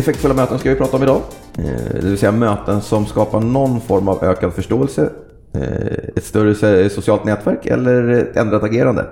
Effektfulla möten ska vi prata om idag. Eh, det vill säga möten som skapar någon form av ökad förståelse, eh, ett större socialt nätverk eller ett ändrat agerande.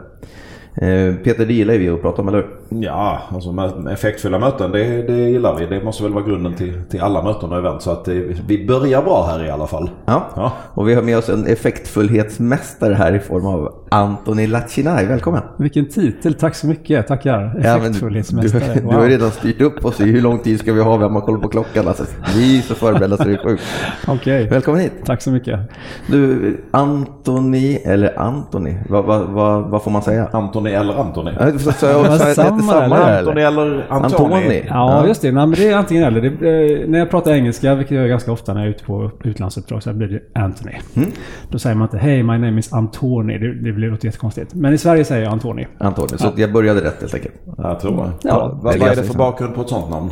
Eh, Peter, det gillar vi att prata om, eller hur? Ja, alltså effektfulla möten det, det gillar vi. Det måste väl vara grunden till, till alla möten och event. Så att det, vi börjar bra här i alla fall. Ja. Ja. Och vi har med oss en effektfullhetsmästare här i form av Antoni Lacinai. Välkommen! Vilken titel, tack så mycket. Tackar. Ja, men du, Effektfullhetsmästare. du har ju redan styrt upp oss i hur lång tid ska vi ha, vem har koll på klockan. Alltså, vi är så förberedda så det är sjukt. Okej, Välkommen hit! tack så mycket. Du, Antoni, eller Antoni, vad, vad, vad, vad får man säga? Antoni eller Antoni? Ja, Så, så, så, så, var så, samma, eller? Antoni eller Antoni? Antoni. Ja, just det. Nej, men det är antingen eller. Det, eh, när jag pratar engelska, vilket jag gör ganska ofta när jag är ute på utlandsuppdrag, så blir det Anthony. Mm. Då säger man inte Hej, my name is Antoni. Det, det blir låter jättekonstigt. Men i Sverige säger jag Antoni. Antoni, så jag började rätt helt enkelt. Jag tror det. Ja, vad, eller vad är det för bakgrund på ett sånt namn?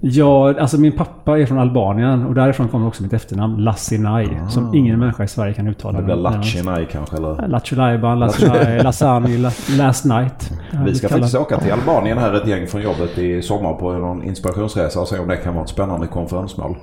Ja, alltså min pappa är från Albanien och därifrån kommer också mitt efternamn Lassinai. Som ingen människa i Sverige kan uttala. Det blir Lachinai kanske eller? Lassinai, Lasani, La- Last Night. Vi ska faktiskt åka till Albanien här ett gäng från jobbet i sommar på någon inspirationsresa och se om det kan vara ett spännande konferensmål.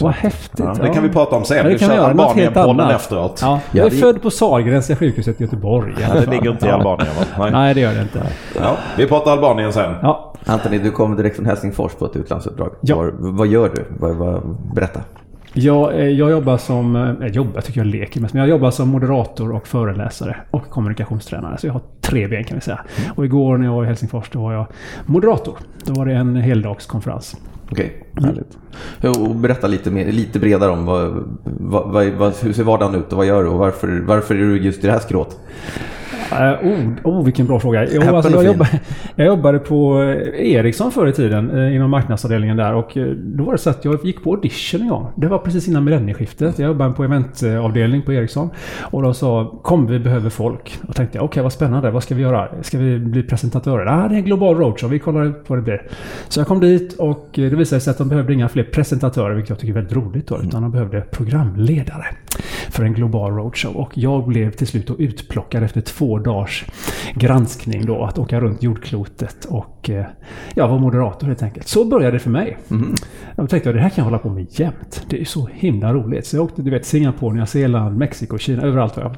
Vad häftigt. Ja, det kan vi prata om sen. Ja, det vi kan kör Albanien-podden efteråt. Ja, Ja, jag är född på Sahlgrenska sjukhuset i Göteborg. i alla Det ligger inte i Ja. Albanien va? Nej. Nej, det gör det inte. Ja, vi pratar Albanien sen. Ja, Antoni, du kommer direkt från Helsingfors på ett utlandsuppdrag. Ja. Var, vad gör du? Vad, vad, berätta. jag, eh, jag jobbar som... eh, Jag jobbar, tycker jag leker mest. Men jag jobbar som moderator och föreläsare och kommunikationstränare. Så jag har tre ben kan vi säga. Och igår när jag var i Helsingfors då var jag moderator. Då var det en heldagskonferens. Okej, härligt. Och berätta lite, mer, lite bredare om vad, vad, vad, hur ser vardagen ut och vad gör du och varför, varför är du just i det här skrået? Uh, oh, oh, vilken bra fråga. Jo, alltså, jag, jobbade, jag jobbade på eh, Ericsson förr i tiden eh, inom marknadsavdelningen där och eh, då var det så att jag gick på audition en gång. Det var precis innan millennieskiftet. Jag jobbade på eventavdelning på Ericsson och de sa kom vi behöver folk. Och tänkte jag okej vad spännande, vad ska vi göra? Ska vi bli presentatörer? Ah, det är en global roadshow, vi kollar vad det blir. Så jag kom dit och eh, det visade sig att de behövde inga fler presentatörer, vilket jag tycker är väldigt roligt då, utan de behövde programledare för en global roadshow. Och jag blev till slut utplockad efter två dagars granskning då, att åka runt jordklotet och eh, jag var moderator helt enkelt. Så började det för mig. Jag tänkte att det här kan jag hålla på med jämt. Det är så himla roligt. Så jag åkte du vet Singapore, Nya Zeeland, Mexiko, Kina, överallt var jag.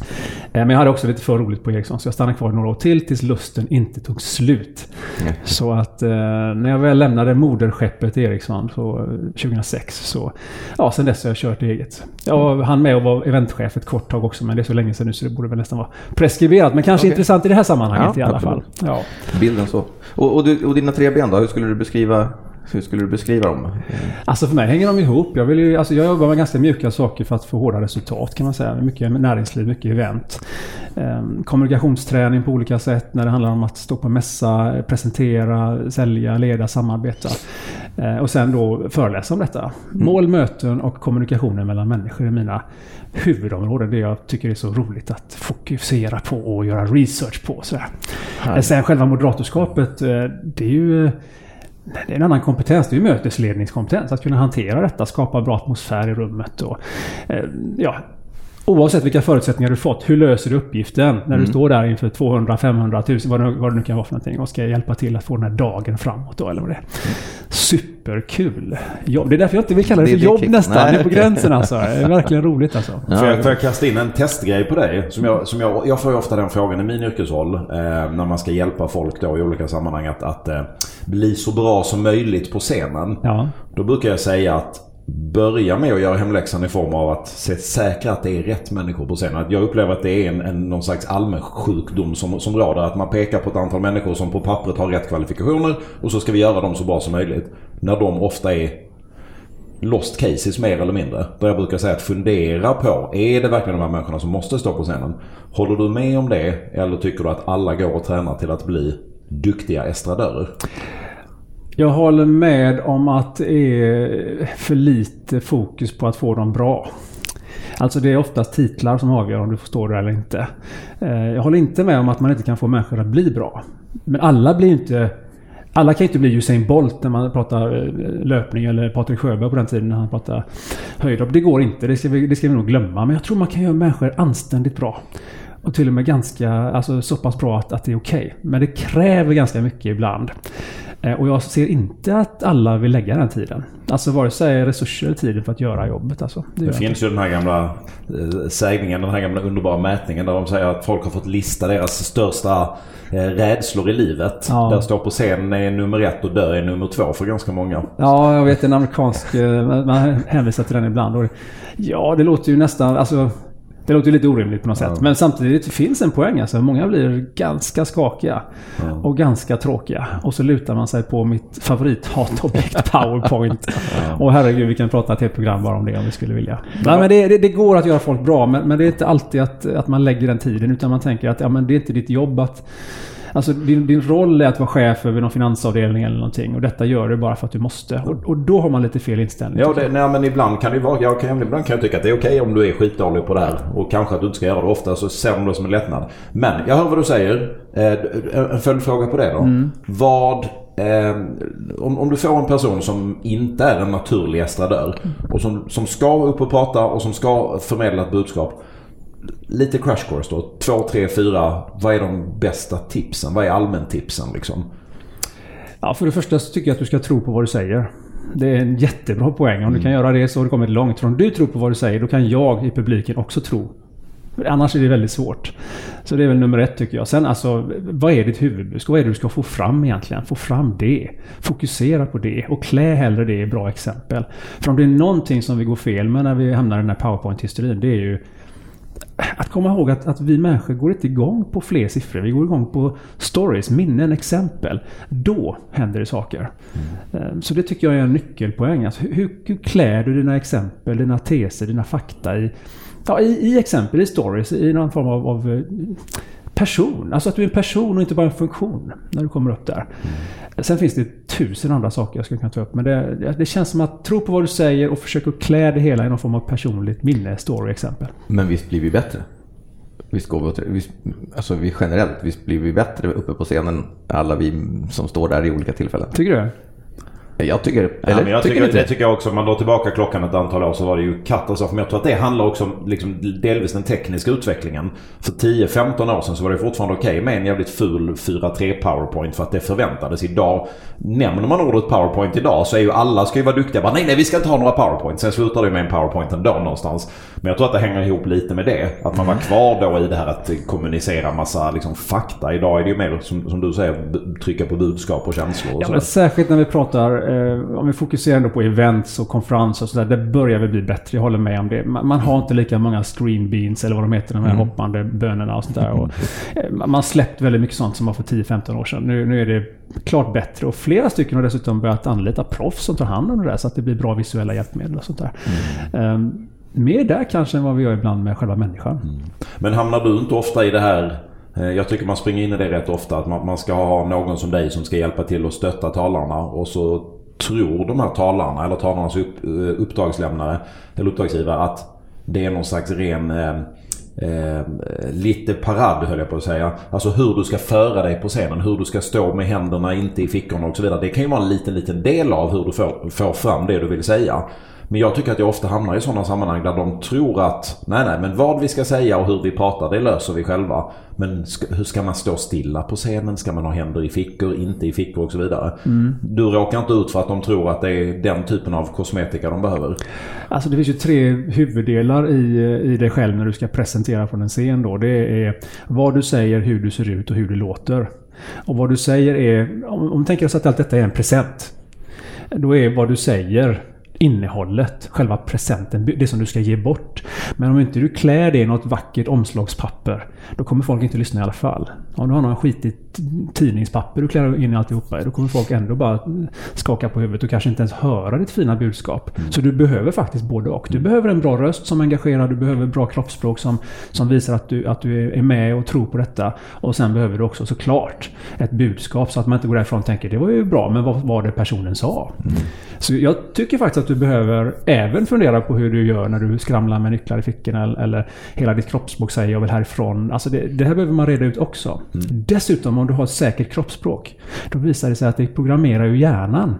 Eh, Men jag hade också lite för roligt på Ericsson så jag stannade kvar några år till tills lusten inte tog slut. Nej. Så att eh, när jag väl lämnade moderskeppet Ericsson så, eh, 2006 så... Ja, sen dess har jag kört eget. Jag hann med att vara eventchef ett kort tag också men det är så länge sedan nu så det borde väl nästan vara preskriberat. Men kanske Okej. intressant i det här sammanhanget Ja, i alla fall. absolut. Ja. Bilden så. Och, och, du, och dina tre ben då? Hur skulle du beskriva, hur skulle du beskriva dem? Alltså för mig hänger de ihop. Jag, vill ju, alltså jag jobbar med ganska mjuka saker för att få hårda resultat kan man säga. Mycket näringsliv, mycket event. Ehm, kommunikationsträning på olika sätt när det handlar om att stå på mässa, presentera, sälja, leda, samarbeta. Ehm, och sen då föreläsa om detta. Mål, möten och kommunikationen mellan människor är mina huvudområden. Det jag tycker är så roligt att fokusera på och göra research på. Sådär. Sen själva moderatorskapet, eh, det är ju det är en annan kompetens. Det är mötesledningskompetens. Att kunna hantera detta, skapa bra atmosfär i rummet och... Eh, ja, oavsett vilka förutsättningar du fått, hur löser du uppgiften när du står där inför 200, 500, 1000, vad det, vad det nu kan vara för någonting och ska hjälpa till att få den här dagen framåt då, eller vad det är. Superkul! Jobb. Det är därför jag inte vill kalla det Det för jobb kick. nästan. Nej, det är på gränsen alltså. Det är verkligen roligt alltså. Ja. Får, jag, får jag kasta in en testgrej på dig? Som jag, som jag, jag får ju ofta den frågan i min yrkesroll eh, när man ska hjälpa folk då i olika sammanhang att, att eh, bli så bra som möjligt på scenen. Ja. Då brukar jag säga att börja med att göra hemläxan i form av att se säkra att det är rätt människor på scenen. Att jag upplever att det är en, en, någon slags allmän sjukdom som, som råder. Att man pekar på ett antal människor som på pappret har rätt kvalifikationer och så ska vi göra dem så bra som möjligt. När de ofta är lost cases mer eller mindre. Där jag brukar säga att fundera på, är det verkligen de här människorna som måste stå på scenen? Håller du med om det eller tycker du att alla går och tränar till att bli duktiga estradörer? Jag håller med om att det är för lite fokus på att få dem bra. Alltså det är oftast titlar som avgör om du får stå där eller inte. Eh, jag håller inte med om att man inte kan få människor att bli bra. Men alla blir inte... Alla kan inte bli Usain Bolt när man pratar eh, löpning eller Patrik Sjöberg på den tiden när han pratar höjdhopp. Det går inte, det ska, vi, det ska vi nog glömma. Men jag tror man kan göra människor anständigt bra. Och till och med ganska, alltså så pass bra att, att det är okej. Men det kräver ganska mycket ibland. Eh, och jag ser inte att alla vill lägga den tiden. Alltså vare sig resurser eller tid för att göra jobbet. Alltså. Det, det finns ju den här gamla eh, sägningen, den här gamla underbara mätningen där de säger att folk har fått lista deras största eh, rädslor i livet. Ja. Där står på scenen är nummer ett och dö är nummer två för ganska många. Ja, jag vet en amerikansk, man hänvisar till den ibland. Och, ja, det låter ju nästan, alltså det låter lite orimligt på något sätt. Men samtidigt finns en poäng. Alltså, många blir ganska skakiga. Ja. Och ganska tråkiga. Och så lutar man sig på mitt favorithatobjekt Powerpoint. ja. Och herregud, vi kan prata ett helt program bara om det om vi skulle vilja. Nej, men det, det, det, går att göra folk bra. Men, men, det är inte alltid att, att man lägger den tiden. Utan man tänker att ja, men det är inte ditt jobb att Alltså din, din roll är att vara chef över någon finansavdelning eller någonting. Och detta gör du bara för att du måste. Och, och då har man lite fel inställning. Ja, det, nej, men ibland kan det vara... Jag kan, ibland kan jag tycka att det är okej om du är skitdålig på det här. Och kanske att du inte ska göra det ofta. Så ser man det som en lättnad. Men jag hör vad du säger. Eh, en följdfråga på det då. Mm. Vad Eh, om, om, du får en person som inte är en naturlig estradör och som, som ska upp och prata och som ska förmedla ett budskap lite crash course då. Två, tre, fyra. Vad är de bästa tipsen? Vad är allmäntipsen liksom? Ja, för det första så tycker jag att du ska tro på vad du säger. Det är en jättebra poäng. Om mm. du kan göra det så har du kommit långt. För om du tror på vad du säger, då kan jag i publiken också tro. Annars är det väldigt svårt. Så det är väl nummer ett tycker jag. Sen alltså, vad är ditt huvudbudskap? Vad är det du ska få fram egentligen? Få fram det. Fokusera på det och klä hellre det i bra exempel. För om det är någonting som vi går fel med när vi hamnar i den här powerpoint-hysterin, det är ju att komma ihåg att, att vi människor går inte igång på fler siffror. Vi går igång på stories, minnen, exempel. Då händer det saker. Mm. Så det tycker jag är en nyckelpoäng. Alltså, hur, hur klär du dina exempel, dina teser, dina fakta i, ja, i, i exempel, i stories, i någon form av, av eh, person. Alltså att du är en person och inte bara en funktion när du kommer upp där. Mm. Sen finns det tusen andra saker jag skulle kunna ta upp. Men det, det känns som att tro på vad du säger och försöka klä det hela i någon form av personligt minne, story, exempel. Men visst blir vi bättre? Visst går vi, visst, alltså vi generellt, visst blir vi bättre uppe på scenen alla vi som står där i olika tillfällen? Tycker du jag tycker, eller, ja, men jag tycker, tycker det tycker jag också. Om man drar tillbaka klockan ett antal år så var det ju katastrof. Men jag tror att det handlar också om liksom, delvis den tekniska utvecklingen. För 10-15 år sedan så var det fortfarande okej okay med en jävligt ful 4-3 powerpoint för att det förväntades. Idag, nämner man ordet powerpoint idag så är ju alla ska ju vara duktiga. Bara, nej, nej, vi ska inte ha några powerpoint. Sen slutar det med en powerpoint ändå någonstans. Men jag tror att det hänger ihop lite med det. Att man var kvar då i det här att kommunicera massa liksom, fakta. Idag är det ju mer som, som du säger, trycka på budskap och känslor. Och ja, men särskilt när vi pratar om vi fokuserar på events och konferenser och sådär. Det börjar väl bli bättre, jag håller med om det. Man, man har inte lika många stream beans eller vad de heter, de här mm. hoppande bönorna och sånt där. Och, eh, man släppt väldigt mycket sånt som var för 10-15 år sedan. Nu, nu är det klart bättre och flera stycken har dessutom börjat anlita proffs som tar hand om det där så att det blir bra visuella hjälpmedel och sånt där. Mm. Um, mer där kanske än vad vi gör ibland med själva människan. Mm. Men hamnar du inte ofta i det här Eh, jag tycker man springer in i det rätt ofta. Att man, man ska ha någon som dig som ska hjälpa till att stötta talarna. Och så tror de här talarna eller talarnas upp, eh, uppdragslämnare eller uppdragsgivare att det är någon slags ren eh, eh, lite parad höll jag på att säga. Alltså hur du ska föra dig på scenen. Hur du ska stå med händerna inte i fickorna och så vidare. Det kan ju vara en liten, liten del av hur du får, får fram det du vill säga. Men jag tycker att jag ofta hamnar i sådana sammanhang där de tror att nej, nej, men vad vi ska säga och hur vi pratar det löser vi själva. Men ska, hur ska man stå stilla på scenen? Ska man ha händer i fickor, inte i fickor och så vidare? Mm. Du råkar inte ut för att de tror att det är den typen av kosmetika de behöver? Alltså det finns ju tre huvuddelar i, i dig själv när du ska presentera från en scen då. Det är vad du säger, hur du ser ut och hur du låter. Och vad du säger är, om, om tänker oss att allt detta är en present. Då är vad du säger innehållet, själva presenten, det som du ska ge bort. Men om inte du klär det i något vackert omslagspapper, då kommer folk inte lyssna i alla fall. Om du har någon skitigt tidningspapper du klär in i alltihopa då kommer folk ändå bara skaka på huvudet och kanske inte ens höra ditt fina budskap. Mm. Så du behöver faktiskt både och. Du behöver en bra röst som engagerar, du behöver bra kroppsspråk som, som visar att du, att du är med och tror på detta. Och sen behöver du också såklart ett budskap så att man inte går därifrån och tänker det var ju bra, men vad var det personen sa? Mm. Så jag tycker faktiskt att du behöver även fundera på hur du gör när du skramlar med nycklar i fickorna eller hela ditt kroppsspråk säger jag vill härifrån. Alltså det, det här behöver man reda ut också. Mm. Dessutom om du har ett säkert kroppsspråk. Då visar det sig att det programmerar ju hjärnan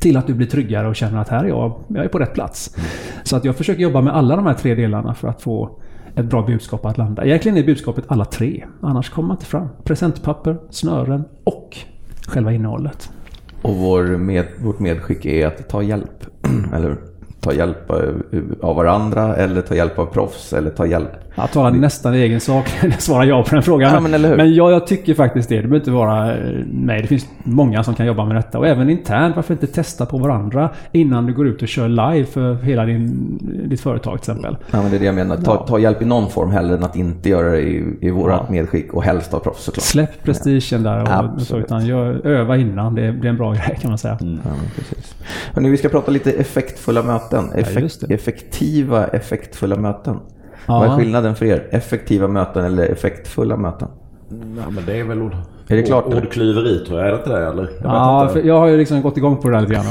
till att du blir tryggare och känner att här är jag, jag är på rätt plats. Mm. Så att jag försöker jobba med alla de här tre delarna för att få ett bra budskap att landa. Egentligen är budskapet alla tre. Annars kommer man inte fram. Presentpapper, snören och själva innehållet. Och vår med, vårt medskick är att ta hjälp. Eller hur? Ta hjälp av varandra eller ta hjälp av proffs eller ta hjälp. Att tala nästan egen sak, svarar jag på den frågan. Ja, men, eller hur? men ja, jag tycker faktiskt det. Det behöver inte vara eh, mig. Det finns många som kan jobba med detta. Och även internt. Varför inte testa på varandra innan du går ut och kör live för hela din, ditt företag till exempel. Ja, men det är det jag menar. Ta, Ja. ta hjälp i någon form hellre än att inte göra det i, i vårt Ja. medskick och helst av proffs såklart. Släpp prestigen där och Absolut. så, utan gör, öva innan. Det är, det är en bra grej kan man säga. Ja, men precis. Hörrni, vi ska prata lite effektfulla möten. Effek- just det. effektiva, effektfulla möten. Ja. Vad är skillnaden för er? Effektiva möten eller effektfulla möten? Ja, men det är väl ord, Är det klart? ord, ordklyveri tror jag. Är det inte det eller? Jag Ja, inte. för jag har ju liksom gått igång på det där lite grann.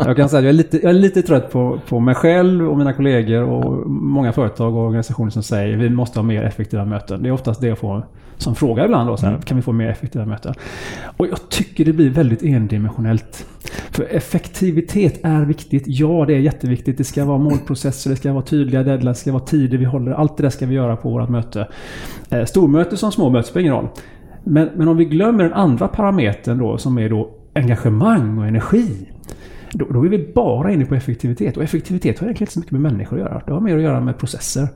Jag kan säga att jag är lite, jag är lite trött på, på mig själv och mina kollegor och många företag och organisationer som säger vi måste ha mer effektiva möten. Det är oftast det jag får som frågar ibland då, så här, kan vi få mer effektiva möten? Och jag tycker det blir väldigt endimensionellt. För effektivitet är viktigt. Ja, det är jätteviktigt. Det ska vara målprocesser, det ska vara tydliga deadlines, det ska vara tider vi håller. Allt det där ska vi göra på vårt möte. Eh, Stormöte som småmöte spelar ingen roll. Men, men om vi glömmer den andra parametern då som är då engagemang och energi. Då, då är vi bara inne på effektivitet. Och effektivitet har egentligen inte så mycket med människor att göra. Det har mer att göra med processer.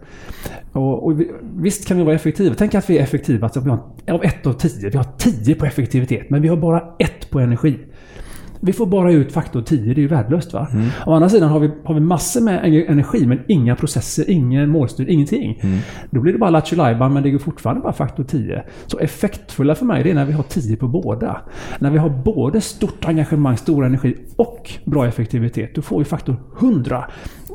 Och, och vi, visst kan vi vara effektiva. Tänk att vi är effektiva. Alltså vi har, av ett av tio. Vi har tio på effektivitet. Men vi har bara ett på energi. Vi får bara ut faktor 10, det är ju värdelöst va? Å andra sidan har vi, har vi massor med en- energi men inga processer, ingen målstyrd, ingenting. Då blir det bara lattjo men det går fortfarande bara faktor 10. Så effektfulla för mig det är när vi har 10 på båda. När vi har både stort engagemang, stor energi och bra effektivitet. Då får vi faktor 100.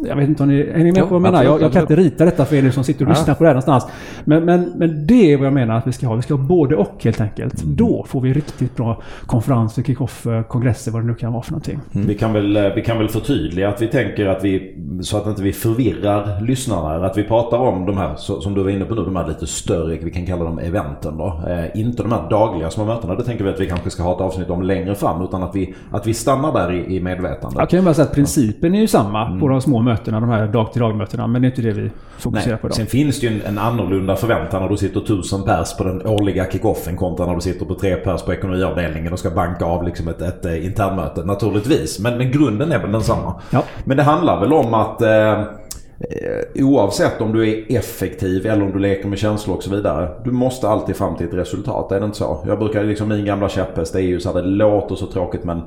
Jag vet inte om ni är ni med Jo, på vad jag menar? absolut, Jag, jag kan inte rita detta för er som sitter och lyssnar på det här någonstans. Men, men, men det är vad jag menar att vi ska ha. Vi ska ha både och helt enkelt. Då får vi riktigt bra konferenser, kickoffer, kongresser, vad det nu kan vara för någonting. Vi, kan väl, eh, vi kan väl förtydliga att vi tänker att vi, så att inte vi förvirrar lyssnarna. Att vi pratar om de här, som du var inne på nu, de här lite större, vi kan kalla dem eventen då. Eh, inte de här dagliga små mötena, det tänker vi att vi kanske ska ha ett avsnitt om längre fram. Utan att vi, att vi stannar där i, i medvetandet. Jag kan ju bara säga att principen är ju samma på de små mötena, de här dag-till-dag-mötena. Men det är inte det vi fokuserar på idag. Sen finns det ju en, en annorlunda förväntan när du sitter tusen pers på den årliga kickoffen kontra när du sitter på tre pers på ekonomiavdelningen och ska banka av liksom ett, ett, eh, internmöte. Naturligtvis. Men, men grunden är väl densamma. Ja. Men det handlar väl om att eh, eh, oavsett om du är effektiv eller om du leker med känslor och så vidare. Du måste alltid fram till ett resultat. Är det inte så? Jag brukar liksom min gamla käpphäst det är ju så här det låter så tråkigt men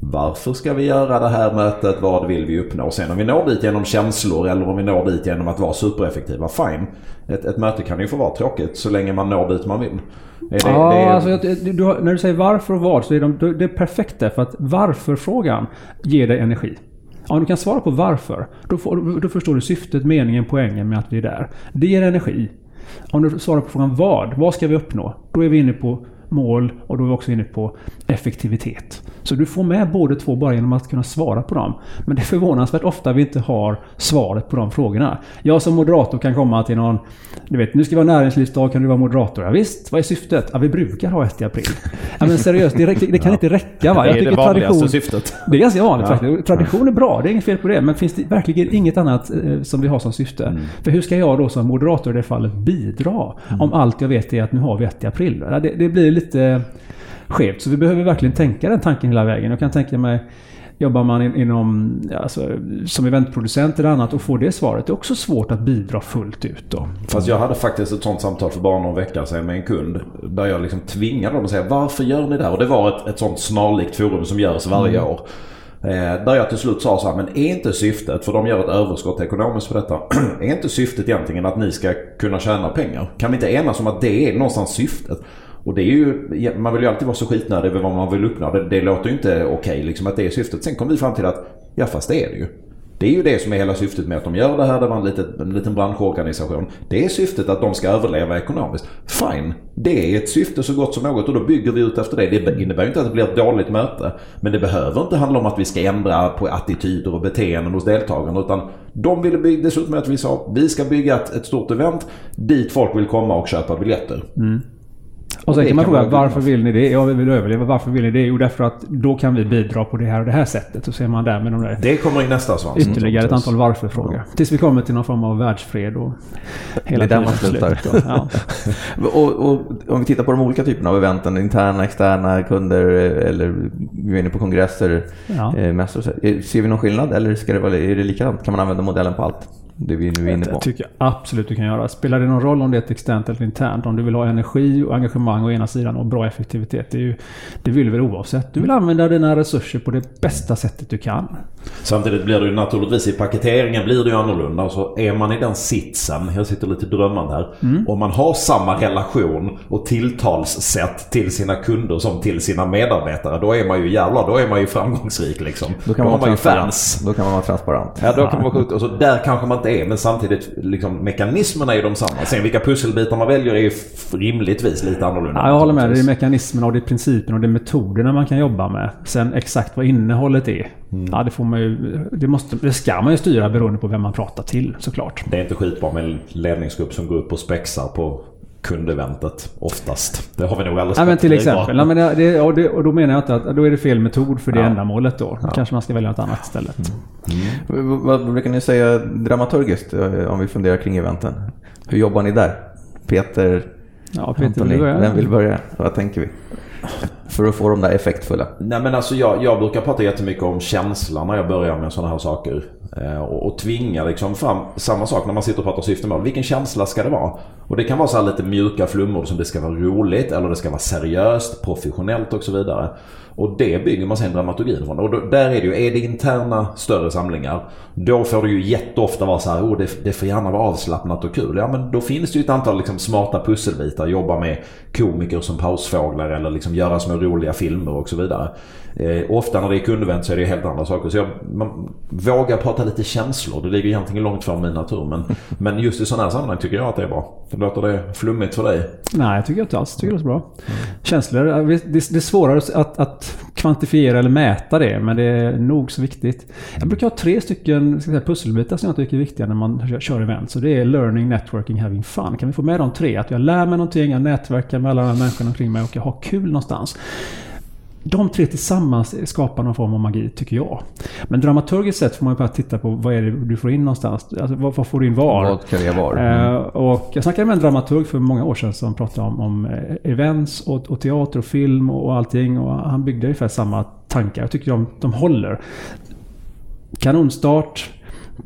varför ska vi göra det här mötet? Vad vill vi uppnå? Sen om vi når dit genom känslor eller om vi når dit genom att vara supereffektiva. Fine. Ett, ett möte kan ju få vara tråkigt så länge man når dit man vill. Det, ja, det är, alltså, du, när du säger varför och vad så är de, det är perfekt där. För att varför-frågan ger dig energi. Om du kan svara på varför, då, får, då förstår du syftet, meningen, poängen med att vi är där. Det ger energi. Om du svarar på frågan vad, vad ska vi uppnå? Då är vi inne på mål och då är vi också inne på effektivitet. Så du får med båda två bara genom att kunna svara på dem. Men det är förvånansvärt ofta vi inte har svaret på de frågorna. Jag som moderator kan komma till någon... Du vet, nu ska vi ha näringslivsdag, kan du vara moderator? Ja, visst, vad är syftet? Ja, vi brukar ha ett i april. Ja, men seriöst, det, det kan inte räcka va? Det är Jag det vanligaste tradition, syftet. det är ganska vanligt faktiskt. Tradition är bra, det är inget fel på det. Men finns det verkligen inget annat eh, som vi har som syfte? För hur ska jag då som moderator i det fallet bidra? Om allt jag vet är att nu har vi ett i april. Ja, Det, det blir lite skevt. Så vi behöver verkligen tänka den tanken hela vägen. Jag kan tänka mig Jobbar man in, inom, alltså, som eventproducent eller annat och får det svaret, det är också svårt att bidra fullt ut då. Fast jag hade faktiskt ett sånt samtal för bara någon vecka sedan med en kund. Där jag liksom tvingade dem att säga varför gör ni det här? Och det var ett, ett sånt snarlikt forum som görs varje år. Eh, där jag till slut sa så här, men är inte syftet, för de gör ett överskott ekonomiskt på detta. är inte syftet egentligen att ni ska kunna tjäna pengar? Kan vi inte enas om att det är någonstans syftet? Och det är ju, man vill ju alltid vara så skitnödig över vad man vill uppnå. Det, det låter ju inte okej liksom att det är syftet. Sen kom vi fram till att, ja fast det är det ju. Det är ju det som är hela syftet med att de gör det här. Det var en liten, en liten branschorganisation. Det är syftet att de ska överleva ekonomiskt. Fine. Det är ett syfte så gott som något och då bygger vi ut efter det. Det innebär ju inte att det blir ett dåligt möte. Men det behöver inte handla om att vi ska ändra på attityder och beteenden hos deltagarna. Utan de ville bygga, dessutom att vi sa vi ska bygga ett, ett stort event dit folk vill komma och köpa biljetter. Mm. Och sen kan man fråga varför vill ni det? Ja, vi vill överleva. Varför vill ni det? Jo, därför att då kan vi bidra på det här och det här sättet. Och så är man där med de där Det kommer i nästa svans. ytterligare ett antal varför-frågor. Tills vi kommer till någon form av världsfred och hela Det är där man slutar. Ja. Och, och om vi tittar på de olika typerna av eventen, interna, externa, kunder eh, eller vi är inne på kongresser, Ja. eh, mässor. Eh, Ser vi någon skillnad eller ska det vara, är det likadant? Kan man använda modellen på allt? Det vi nu är inne på. Det tycker jag absolut du kan göra. Spelar det någon roll om det är ett externt eller internt? Om du vill ha energi och engagemang å ena sidan och bra effektivitet. Det, är ju, det vill du väl oavsett. Du vill använda dina resurser på det bästa sättet du kan. Samtidigt blir det ju naturligtvis i paketeringen blir det ju annorlunda. Så är man i den sitsen, jag sitter lite drömmande här. Mm. Om man har samma relation och tilltalssätt till sina kunder som till sina medarbetare. Då är man ju jävlar, då är man ju framgångsrik liksom. Då kan man, har vara man ju transparent. fans. Då kan man vara transparent. Ja, då kan man vara sjukt. Och så där kanske man inte är. Men samtidigt, liksom, mekanismerna är ju de samma. Sen vilka pusselbitar man väljer är ju rimligtvis lite annorlunda. Ja, jag håller med. Det är mekanismerna och det är principerna och det är metoderna man kan jobba med. Sen exakt vad innehållet är. Ja, det får man ju... Det, måste, det ska man ju styra beroende på vem man pratar till såklart. Det är inte skitbra med en ledningsgrupp som går upp och spexar på kundeventet oftast. Det har vi nog alldeles Ja, men till exempel. Ja, men det, och, det, och då menar jag inte att då är det fel metod för det Ja. ändamålet då. Kanske man ska välja något annat istället. V- Vad brukar ni säga dramaturgiskt eh, om vi funderar kring eventen? Hur jobbar ni där? Peter, Ja, Peter, Antoni, vill börja? vem vill börja? Vad tänker vi? För att få de där effektfulla. Nej men alltså jag, jag brukar prata jättemycket om känslan när jag börjar med sådana här saker. Eh, och, och tvinga liksom fram samma sak när man sitter och pratar syftemål. Vilken känsla ska det vara? Och det kan vara så här lite mjuka flummor som det ska vara roligt eller det ska vara seriöst, professionellt och så vidare. Och det bygger man sen dramaturgin från. Och då, där är det ju, är det interna större samlingar, då får det ju jätteofta vara så här, oh, det, det får gärna vara avslappnat och kul. Ja men då finns det ju ett antal liksom, smarta pusselbitar, jobba med komiker som pausfåglar eller liksom göra små roliga filmer och så vidare. Eh, ofta när det är kundevent så är det helt andra saker. Så jag man vågar prata lite känslor. Det ligger egentligen långt från min natur. Men, men just i sådana här sammanhang tycker jag att det är bra. Låter det flummigt för dig? Nej, jag tycker inte alls. Jag tycker det är bra. Känslor, ja, visst, det, det är svårare att, att kvantifiera eller mäta det, men det är nog så viktigt. Jag brukar ha tre stycken ska säga, pusselbitar som jag tycker är viktiga när man kör event. Så det är learning, networking, having fun. Kan vi få med de tre? Att jag lär mig någonting, jag nätverkar med alla de här människorna omkring mig och jag har kul någonstans. De tre tillsammans skapar någon form av magi, tycker jag. Men dramaturgiskt sett får man ju bara titta på vad är det du får in någonstans. Alltså, vad, vad får du in var? Vad kan jag vara? Eh, Mm. och jag snackade med en dramaturg för många år sedan som pratade om, om eh, events och, och teater och film och allting. Och han byggde ungefär samma tankar. Jag tycker de, de håller. Kanonstart.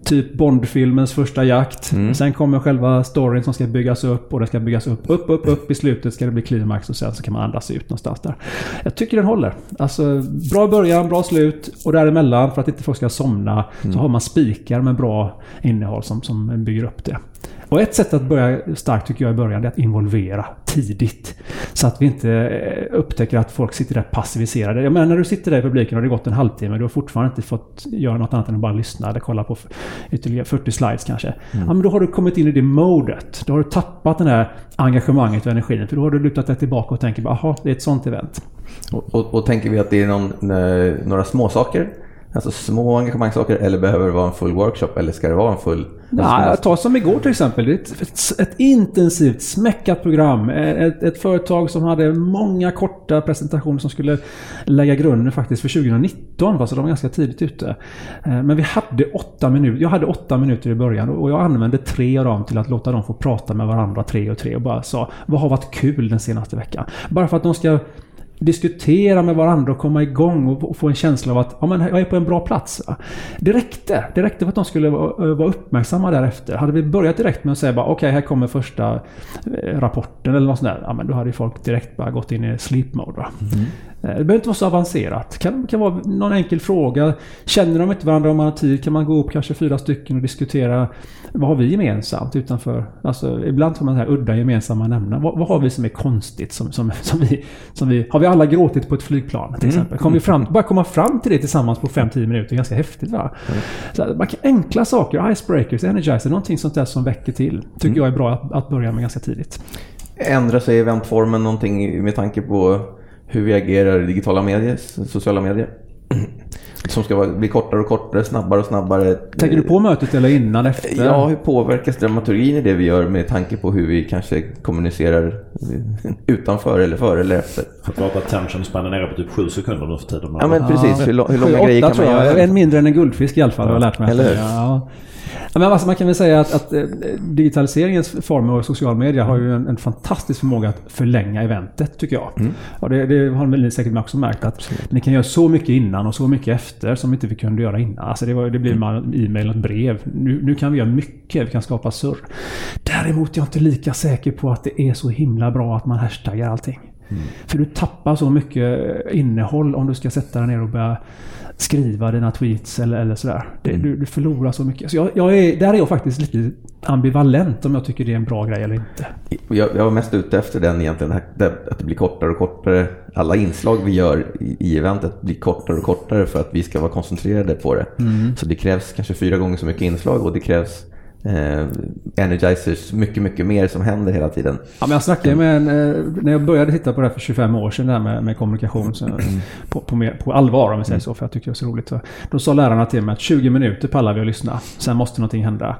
Typ Bondfilmens första jakt. Mm. Sen kommer själva storyn som ska byggas upp och den ska byggas upp, upp, upp, upp. I slutet ska det bli klimax och sen så kan man andas ut någonstans där. Jag tycker den håller. Alltså, bra början, bra slut och däremellan för att inte folk ska somna så har man spikar med bra innehåll som, som bygger upp det. Och ett sätt att börja starkt tycker jag i början är att involvera tidigt. Så att vi inte eh, upptäcker att folk sitter där passiviserade. Jag menar när du sitter där i publiken och det har gått en halvtimme och du har fortfarande inte fått göra något annat än att bara lyssna eller kolla på ytterligare 40 slides kanske. Ja men då har du kommit in i det modet. Då har du tappat det här engagemanget och energin. För då har du lutat dig tillbaka och tänker bara, jaha, det är ett sånt event. Och, och, och tänker vi att det är någon, eh, några små saker Alltså små engagemangssaker eller behöver det vara en full workshop eller ska det vara en full? Nej, ta som igår till exempel. Det är ett, ett, ett intensivt, smäckat program. Ett, ett företag som hade många korta presentationer som skulle lägga grunden faktiskt för 2019. Va? Så de var ganska tidigt ute. Eh, Men vi hade åtta minuter. Jag hade åtta minuter i början och jag använde tre av dem till att låta dem få prata med varandra tre och tre och bara sa vad har varit kul den senaste veckan? Bara för att de ska diskutera med varandra och komma igång och få en känsla av att ja, men jag är på en bra plats. Det räckte. Det räckte för att de skulle eh, vara uppmärksamma därefter. Hade vi börjat direkt med att säga bara okej, här kommer första eh, rapporten eller något sånt där. Ja, men då hade folk direkt bara gått in i sleep mode. Va? Mm. Eh, Det behöver inte vara så avancerat. Det kan, kan vara någon enkel fråga. Känner de inte varandra om man har tid kan man gå upp kanske fyra stycken och diskutera vad har vi gemensamt utanför? Alltså, ibland får man så här udda gemensamma nämnare. Vad, vad har vi som är konstigt? Som, som, som vi, som vi, har vi alla gråtit på ett flygplan till exempel? Kommer vi fram, bara komma fram till det tillsammans på 5-10 minuter är ganska häftigt va? Så att man kan, enkla saker, icebreakers, energizer, någonting sånt där som väcker till. Tycker jag är bra att, att börja med ganska tidigt. Ändrar sig eventformen någonting med tanke på hur vi agerar i digitala medier, sociala medier? som ska bli kortare och kortare, snabbare och snabbare. Tänker du på mötet eller innan, efter? Ja, hur påverkas dramaturgin i det vi gör med tanke på hur vi kanske kommunicerar utanför eller före eller efter? Jag tror att attention span är nere på typ sju sekunder nu för tiden. Ja, men precis. Hur, lång- hur långa Sju, grejer åtta kan man göra? En mindre än en guldfisk i alla fall har jag lärt mig. Eller hur? Ja. Ja, Men alltså man kan väl säga att, att eh, digitaliseringens former och social media har ju en, en fantastisk förmåga att förlänga eventet tycker jag. Mm. Och det, det har ni säkert också märkt att ni kan göra så mycket innan och så mycket efter som inte vi kunde göra innan. Alltså det, var, det blir man e-mail och ett brev. Nu, nu kan vi göra mycket, vi kan skapa surr. Däremot är jag inte lika säker på att det är så himla bra att man hashtaggar allting. För du tappar så mycket innehåll om du ska sätta dig ner och börja skriva dina tweets eller, eller sådär. Det, du, du förlorar så mycket. Så jag, jag är, där är jag faktiskt lite ambivalent om jag tycker det är en bra grej eller inte. Jag, jag var mest ute efter den egentligen, att det blir kortare och kortare. Alla inslag vi gör i, i eventet blir kortare och kortare för att vi ska vara koncentrerade på det. Så det krävs kanske fyra gånger så mycket inslag och det krävs eh, energizers, mycket, mycket mer som händer hela tiden. Ja, men jag snackade med en, eh, när jag började titta på det här för 25 år sedan, det här med, med kommunikation så, på, på, mer, på allvar om vi säger så, för jag tycker det är så roligt. Så, då sa lärarna till mig att 20 minuter pallar vi att lyssna, sen måste någonting hända.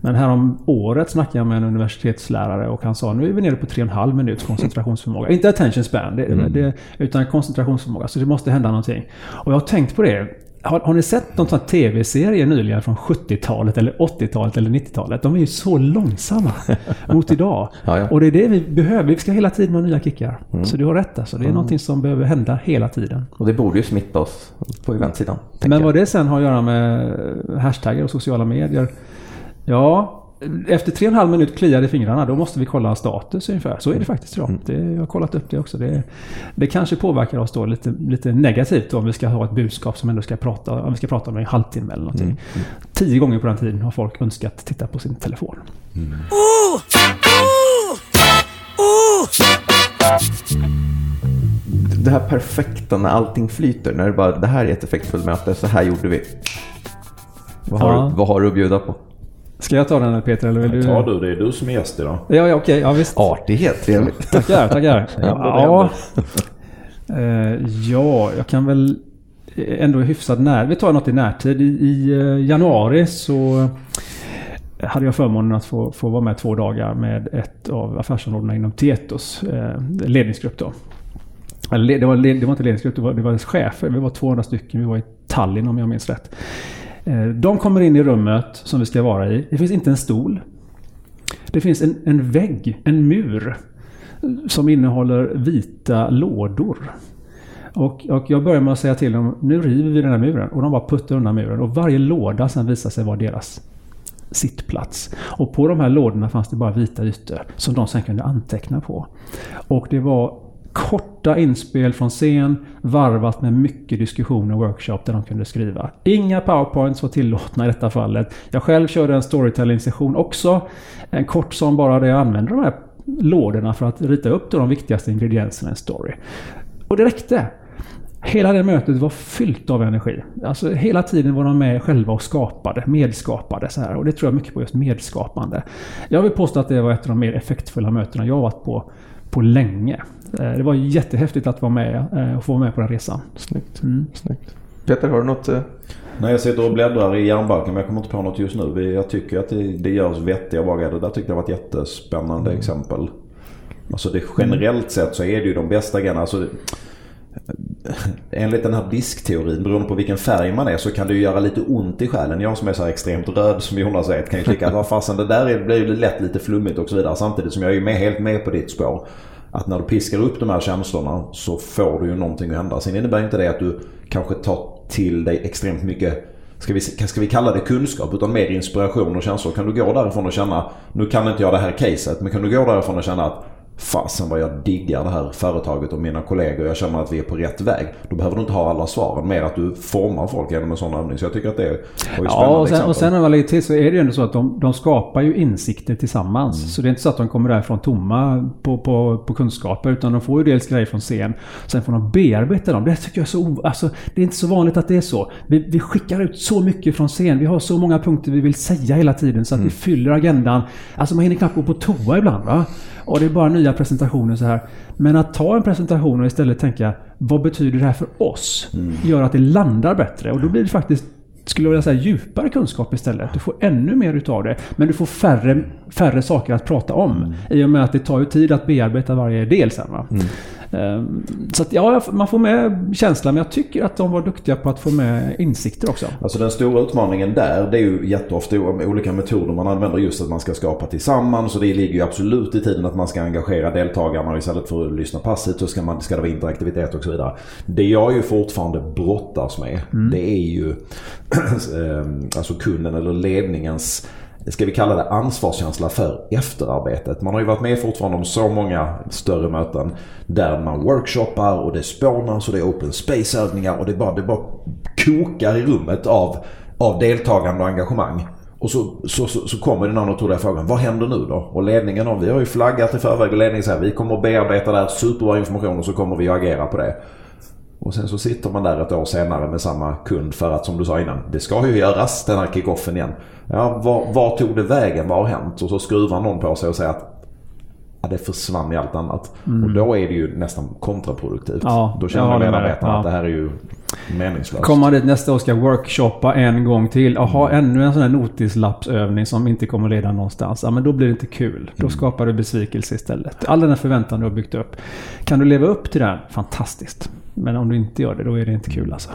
Men här om året snackade jag med en universitetslärare och han sa nu är vi nere på 3,5 minuts koncentrationsförmåga. Inte attention span, det, det, utan koncentrationsförmåga. Så det måste hända någonting. Och jag har tänkt på det. Har, har ni sett någon sån tv-serie nyligen från 70-talet eller 80-talet eller 90-talet? De är ju så långsamma mot idag. Ja, ja. Och det är det vi behöver. Vi ska hela tiden ha nya kickar. Så du har rätt alltså. Det är någonting som behöver hända hela tiden. Och det borde ju smitta oss på eventsidan. Men jag. vad det sen har att göra med hashtaggar och sociala medier. Ja, efter tre och en halv minut kliar i fingrarna, då måste vi kolla status ungefär. Så är det faktiskt idag. Det, jag har kollat upp det också. Det, det kanske påverkar oss då lite, lite negativt då, om vi ska ha ett budskap som ändå ska prata, om vi ska prata om en halvtimme eller någonting. Tio gånger på den tiden har folk önskat titta på sin telefon. Det här perfekta när allting flyter, när det bara det här är ett effektfullt möte, så här gjorde vi. Vad har, Ja. vad har du att bjuda på? Ska jag ta den eller Peter? Eller vill du? Ta du, det är du som är gäst idag. Ja, ja okej. Ja, visst. Artighet, trevligt. Tackar, tackar. Ja, ja, Eh, ja, jag kan väl ändå hyfsat när. Vi tar något i närtid. I, i eh, januari så hade jag förmånen att få, få vara med två dagar med ett av affärsområdena inom Tietos eh, ledningsgrupp. Då. Eller, le- det, var, det var inte ledningsgrupp, det var, det var chefer. Vi var 200 stycken. Vi var i Tallinn om jag minns rätt. Eh, de kommer in i rummet som vi ska vara i. Det finns inte en stol. Det finns en, en vägg, en mur som innehåller vita lådor. Och, och jag börjar med att säga till dem, nu river vi den här muren. Och de bara puttar undan muren. Och varje låda sen visar sig vara deras sittplats. Och på de här lådorna fanns det bara vita ytor som de sen kunde anteckna på. Och det var korta inspel från scen varvat med mycket diskussion och workshop där de kunde skriva. Inga powerpoints var tillåtna i detta fallet. Jag själv körde en storytelling-session också. En kort som bara där jag använde de här lådorna för att rita upp de viktigaste ingredienserna i en story. Och det räckte. Hela det mötet var fyllt av energi. Alltså hela tiden var de med själva och skapade, medskapade så här. Och det tror jag mycket på just medskapande. Jag vill påstå att det var ett av de mer effektfulla mötena jag varit på på länge. Eh, Det var jättehäftigt att vara med eh, och få vara med på den resan. Snyggt. Mm. Snyggt. Peter, har du något? eh? När jag sitter och bläddrar i järnbalken men jag kommer inte på något just nu. Vi- Jag tycker att det, det görs vettiga bagare. Det där tyckte jag var ett jättespännande exempel. Alltså det, generellt sett så är det ju de bästa grejerna. Alltså, det- enligt den här diskteorin, beroende på vilken färg man är så kan det ju göra lite ont i själen. Jag som är så här extremt röd som Jonas är kan ju tycka att vad fasen det där är, blir ju lätt lite flummigt och så vidare. Samtidigt som jag är ju med, helt med på ditt spår. Att när du piskar upp de här känslorna så får du ju någonting att hända. Sen innebär inte det att du kanske tar till dig extremt mycket Ska vi, ska vi kalla det kunskap utan mer inspiration och känslor. Kan du gå därifrån och känna, nu kan inte jag det här caset, men kan du gå därifrån och känna att fasen vad jag diggar det här företaget och mina kollegor. Jag känner att vi är på rätt väg. Då behöver du inte ha alla svaren. Mer att du formar folk genom en sån övning. Så jag tycker att det spännande Ja, och sen, och sen när man lägger till så är det ju ändå så att de, de skapar ju insikter tillsammans. Mm. Så det är inte så att de kommer därifrån tomma på, på, på kunskaper. Utan de får ju dels grejer från scen. Sen får de bearbeta dem. Det tycker jag är så... Alltså, det är inte så vanligt att det är så. Vi, vi skickar ut så mycket från scen. Vi har så många punkter vi vill säga hela tiden. Så att Mm. vi fyller agendan. Alltså man hinner knappt gå på toa ibland va. Och det är bara nya presentationer så här. Men att ta en presentation och istället tänka vad betyder det här för oss? Gör att det landar bättre och då blir det faktiskt skulle jag vilja säga djupare kunskap istället. Du får ännu mer utav det. Men du får färre, färre saker att prata om. I och med att det tar ju tid att bearbeta varje del sen. Va? Ehm, Så att, ja, man får med känslan. Men jag tycker att de var duktiga på att få med insikter också. Alltså den stora utmaningen där det är ju jätteofta olika metoder man använder just att man ska skapa tillsammans och det ligger ju absolut i tiden att man ska engagera deltagarna istället för att lyssna passivt så ska, man, ska det vara interaktivitet och så vidare. Det jag ju fortfarande brottas med det är ju eh, alltså kunden eller ledningens ska vi kalla det ansvarskänsla för efterarbetet. Man har ju varit med fortfarande om så många större möten där man workshoppar och det spånas och det är open space-övningar och det bara, det bara kokar i rummet av, av deltagande och engagemang. Och så, så, så, så kommer den andra naturliga frågan, vad händer nu då? Och ledningen, och vi har ju flaggat i förväg och ledningen säger vi kommer att bearbeta det här superbra information och så kommer vi att agera på det. Och sen så sitter man där ett år senare med samma kund för att som du sa innan, det ska ju göras den här kickoffen igen. Ja, var, var tog det vägen? Vad har hänt? Och så skruvar någon på sig och säger att ja, det försvann i allt annat. Och då är det ju nästan kontraproduktivt. Ja, då känner med medarbetarna dig. att det här är ju meningslöst. Kommer dit nästa år ska workshoppa en gång till. och ha ännu en sån här notislappsövning som inte kommer leda någonstans. Ja, men då blir det inte kul. Då skapar du besvikelse istället. All den här förväntan du har byggt upp. Kan du leva upp till den? Fantastiskt. Men om du inte gör det, då är det inte kul alltså.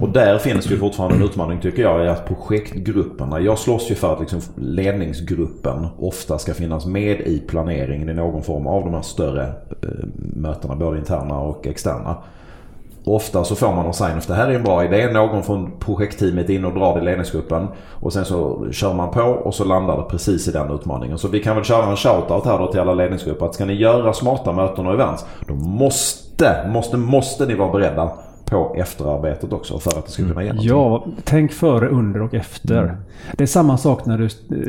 Och där finns det ju fortfarande en utmaning tycker jag i att projektgrupperna. Jag slåss ju för att liksom ledningsgruppen ofta ska finnas med i planeringen i någon form av de här större eh, mötena. Både interna och externa. Ofta så får man en sign det här är en bra idé. Någon från projektteamet in och drar det i ledningsgruppen. Och sen så kör man på och så landar det precis i den utmaningen. Så vi kan väl köra en shoutout här då till alla ledningsgrupper. Att ska ni göra smarta möten och events. Då måste, måste, måste ni vara beredda på efterarbetet också för att det ska kunna ge någonting. Ja, tänk före, under och efter. Det är samma sak när du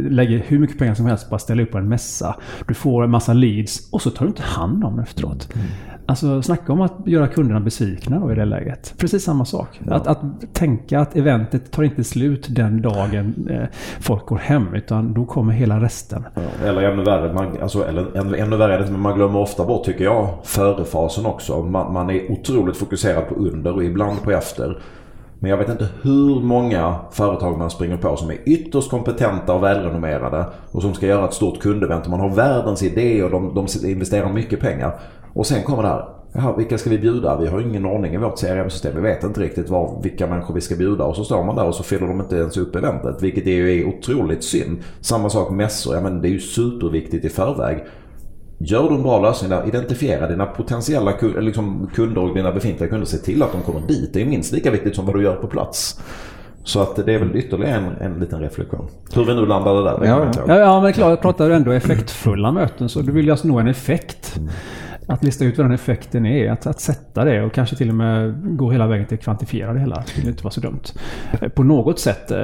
lägger hur mycket pengar som helst på att ställa upp på en mässa. Du får en massa leads och så tar du inte hand om efteråt. Alltså snacka om att göra kunderna besvikna då i det läget. Precis samma sak. Att, att tänka att eventet tar inte slut den dagen eh, folk går hem. Utan då kommer hela resten. Ja, Eller ännu värre, man, alltså, eller ännu, ännu värre men man glömmer ofta bort tycker jag förefasen också. Man, man är otroligt fokuserad på under och ibland på efter. Men jag vet inte hur många företag man springer på som är ytterst kompetenta och välrenommerade och som ska göra ett stort kundevent man har världens idé och de, de investerar mycket pengar. Och sen kommer det här. Jaha, vilka ska vi bjuda? Vi har ingen ordning i vårt CRM-system. Vi vet inte riktigt var, vilka människor vi ska bjuda. Och så står man där och så fyller de inte ens upp eventet. Vilket är ju otroligt synd. Samma sak mässor. Ja, men det är ju superviktigt i förväg. Gör du en bra lösning där, identifiera dina potentiella liksom kunder och dina befintliga kunder. Se till att de kommer dit. Det är minst lika viktigt som vad du gör på plats. Så att det är väl ytterligare en, en liten reflektion. Hur vi nu landade där, Ja. Ja, ja men klart, jag pratar ändå effektfulla möten. Så du vill ju alltså nå en effekt. Att lista ut vad den effekten är, att, att sätta det och kanske till och med gå hela vägen till att kvantifiera det hela. Det skulle inte vara så dumt. Eh, På något sätt, eh,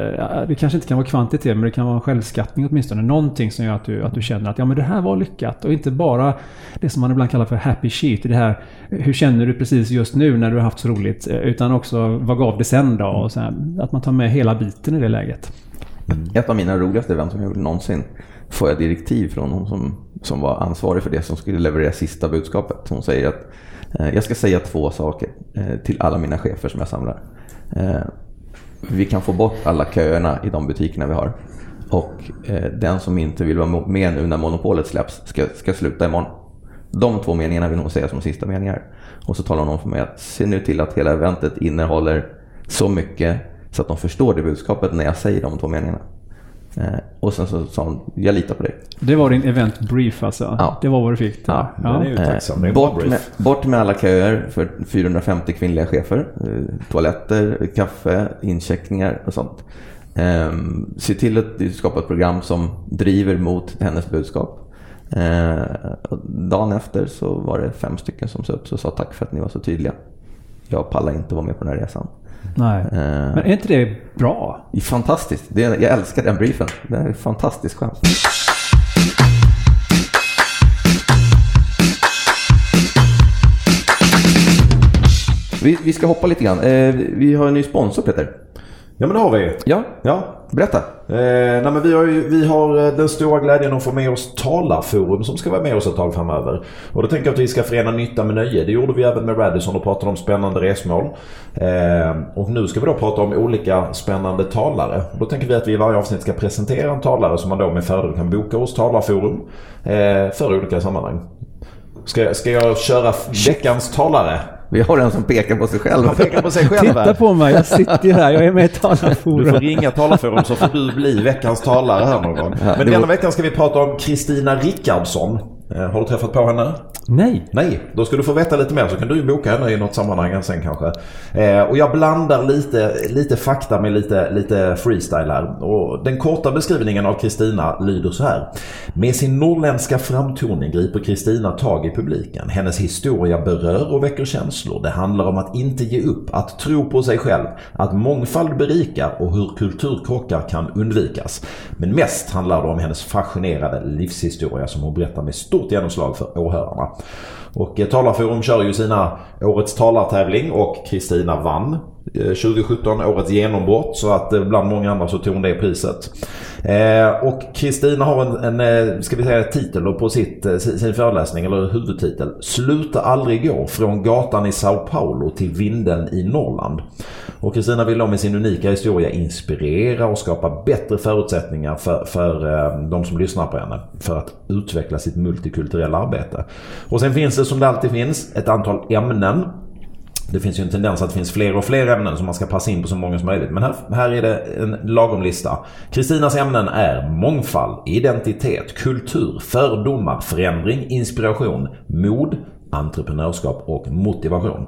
det kanske inte kan vara kvantitet men det kan vara en självskattning åtminstone. Någonting som gör att du, att du känner att ja, men det här var lyckat. Och inte bara det som man ibland kallar för happy sheet. Det här, hur känner du precis just nu när du har haft så roligt? Eh, Utan också vad gav det sen då? Och så här, att man tar med hela biten i det läget. Ett av mina roligaste event som jag gjorde någonsin får jag direktiv från hon som, som var ansvarig för det som skulle leverera sista budskapet. Hon säger att eh, jag ska säga två saker eh, till alla mina chefer som jag samlar. Eh, vi kan få bort alla köerna i de butikerna vi har. Och eh, den som inte vill vara med nu när monopolet släpps ska, ska sluta imorgon. De två meningarna vill hon säga som sista meningar. Och så talar hon om för mig att se nu till att hela eventet innehåller så mycket så att de förstår det budskapet när jag säger de två meningarna. Eh, och sen så sa hon, jag litar på dig. Det var din event brief alltså? Ja. Det var vad du fick? där. Ja, ju Eh, bort, brief. med, bort med alla köer för 450 kvinnliga chefer. Eh, toaletter, kaffe, incheckningar och sånt. Eh, se till att du skapar ett program som driver mot hennes budskap. Eh, dagen efter så var det fem stycken som sa upp och sa tack för att ni var så tydliga. Jag pallar inte vara med på den här resan. Nej. Eh, Men är inte det bra? fantastiskt. Det är, jag älskar den briefen. Det är fantastiskt skönt. Vi, vi ska hoppa lite grann. Eh, vi har en ny sponsor Peter. Ja men det har vi. Ja, Ja. berätta. Eh, nej, men vi, har ju, vi har eh, den stora glädjen att få med oss Talarforum som ska vara med oss ett tag framöver. Och då tänker jag att vi ska förena nytta med nöje. Det gjorde vi även med Radisson och pratade om spännande resmål. Eh, och nu ska vi då prata om olika spännande talare. Då tänker vi att vi i varje avsnitt ska presentera en talare som man då med fördel kan boka hos Talarforum eh, för olika sammanhang. Ska, ska jag köra veckans talare? Vi har en som pekar på sig själv. Han pekar på sig själv Titta här. på mig, jag sitter ju här. Jag är med i Du får talarforum. ringa Talarforum så får du bli veckans talare här någon gång. Men denna veckan ska vi prata om Kristina Rickardsson. Eh, Har du träffat på henne? Nej. Nej, då ska du få veta lite mer så kan du ju boka henne i något sammanhang sen kanske. Eh, och jag blandar lite, lite fakta med lite, lite freestyle här. Och den korta beskrivningen av Kristina lyder så här. Med sin norrländska framtoning griper Kristina tag i publiken. Hennes historia berör och väcker känslor. Det handlar om att inte ge upp, att tro på sig själv, att mångfald berikar och hur kulturkrockar kan undvikas. Men mest handlar det om hennes fascinerande livshistoria som hon berättar med stort genomslag för åhörarna. Och eh, Talarforum kör ju sina Årets talartävling och Kristina vann Eh, 2017 årets genombrott så att eh, bland många andra så tog hon det priset. Eh, och Kristina har en, en eh, ska vi säga titel på sitt, sin sin föreläsning eller huvudtitel. Sluta aldrig gå från gatan i Sao Paulo till vinden i Norrland. Och Kristina vill då med sin unika historia inspirera och skapa bättre förutsättningar för, för eh, de som lyssnar på henne för att utveckla sitt multikulturella arbete. Och sen finns det som det alltid finns ett antal ämnen det finns ju en tendens att det finns fler och fler ämnen som man ska passa in på så många som möjligt. Men här, här är det en lagom lista. Kristinas ämnen är mångfald, identitet, kultur, fördomar, förändring, inspiration, mod, entreprenörskap och motivation.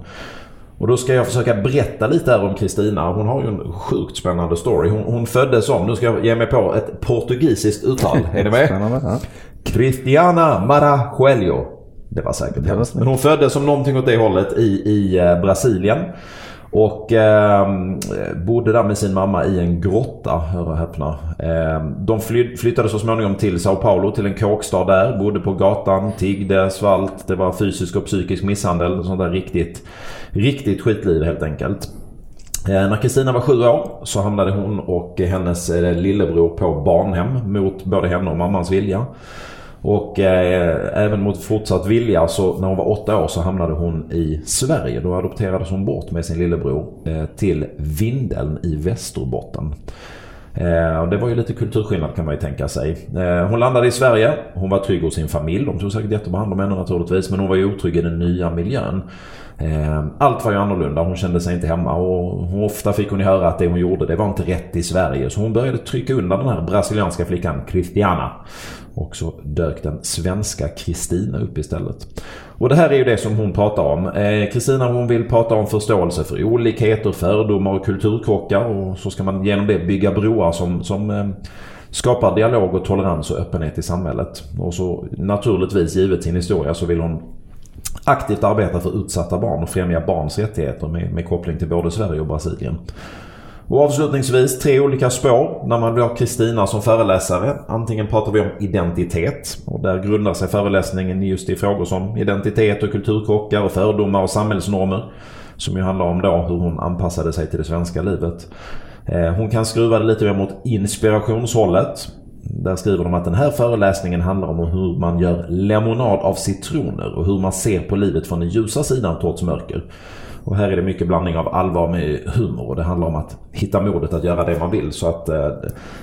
Och då ska jag försöka berätta lite här om Kristina. Hon har ju en sjukt spännande story. Hon, hon föddes som, nu ska jag ge mig på ett portugisiskt uttal. Är ni med? Cristiana Marajoelho. Det var säkert hennes. hemskt. Men hon föddes som någonting åt det hållet i, i eh, Brasilien. Och eh, bodde där med sin mamma i en grotta, hör och häpna. Eh, de fly, flyttade så småningom till Sao Paulo, till en kåkstad där. Bodde på gatan, tiggde, svalt. Det var fysisk och psykisk misshandel. Sånt där riktigt, riktigt skitliv helt enkelt. Eh, När Kristina var sju år så hamnade hon och hennes eh, lillebror på barnhem mot både henne och mammans vilja. Och eh, även mot fortsatt vilja så när hon var åtta år så hamnade hon i Sverige. Då adopterades hon bort med sin lillebror eh, till Vindeln i Västerbotten. Eh, det var ju lite kulturskillnad kan man ju tänka sig. Eh, hon landade i Sverige. Hon var trygg hos sin familj. De tog säkert jättebra hand om henne naturligtvis. Men hon var ju otrygg i den nya miljön. Eh, allt var ju annorlunda. Hon kände sig inte hemma. Och ofta fick hon ju höra att det hon gjorde det var inte rätt i Sverige. Så hon började trycka undan den här brasilianska flickan Christiana. Och så dök den svenska Kristina upp istället. Och det här är ju det som hon pratar om. Eh, Kristina hon vill prata om förståelse för olikheter, fördomar och kulturkrockar. Och så ska man genom det bygga broar som, som eh, skapar dialog och tolerans och öppenhet i samhället. Och så naturligtvis, givet sin historia, så vill hon aktivt arbeta för utsatta barn och främja barns rättigheter med, med koppling till både Sverige och Brasilien. Och avslutningsvis tre olika spår när man vill ha Kristina som föreläsare. Antingen pratar vi om identitet och där grundar sig föreläsningen just i frågor som identitet och kulturkrockar och fördomar och samhällsnormer. Som ju handlar om då hur hon anpassade sig till det svenska livet. Eh, hon kan skruva det lite mer mot inspirationshållet. Där skriver de att den här föreläsningen handlar om hur man gör lemonad av citroner och hur man ser på livet från den ljusa sidan trots mörker. Och här är det mycket blandning av allvar med humor och det handlar om att hitta modet att göra det man vill. Så att eh,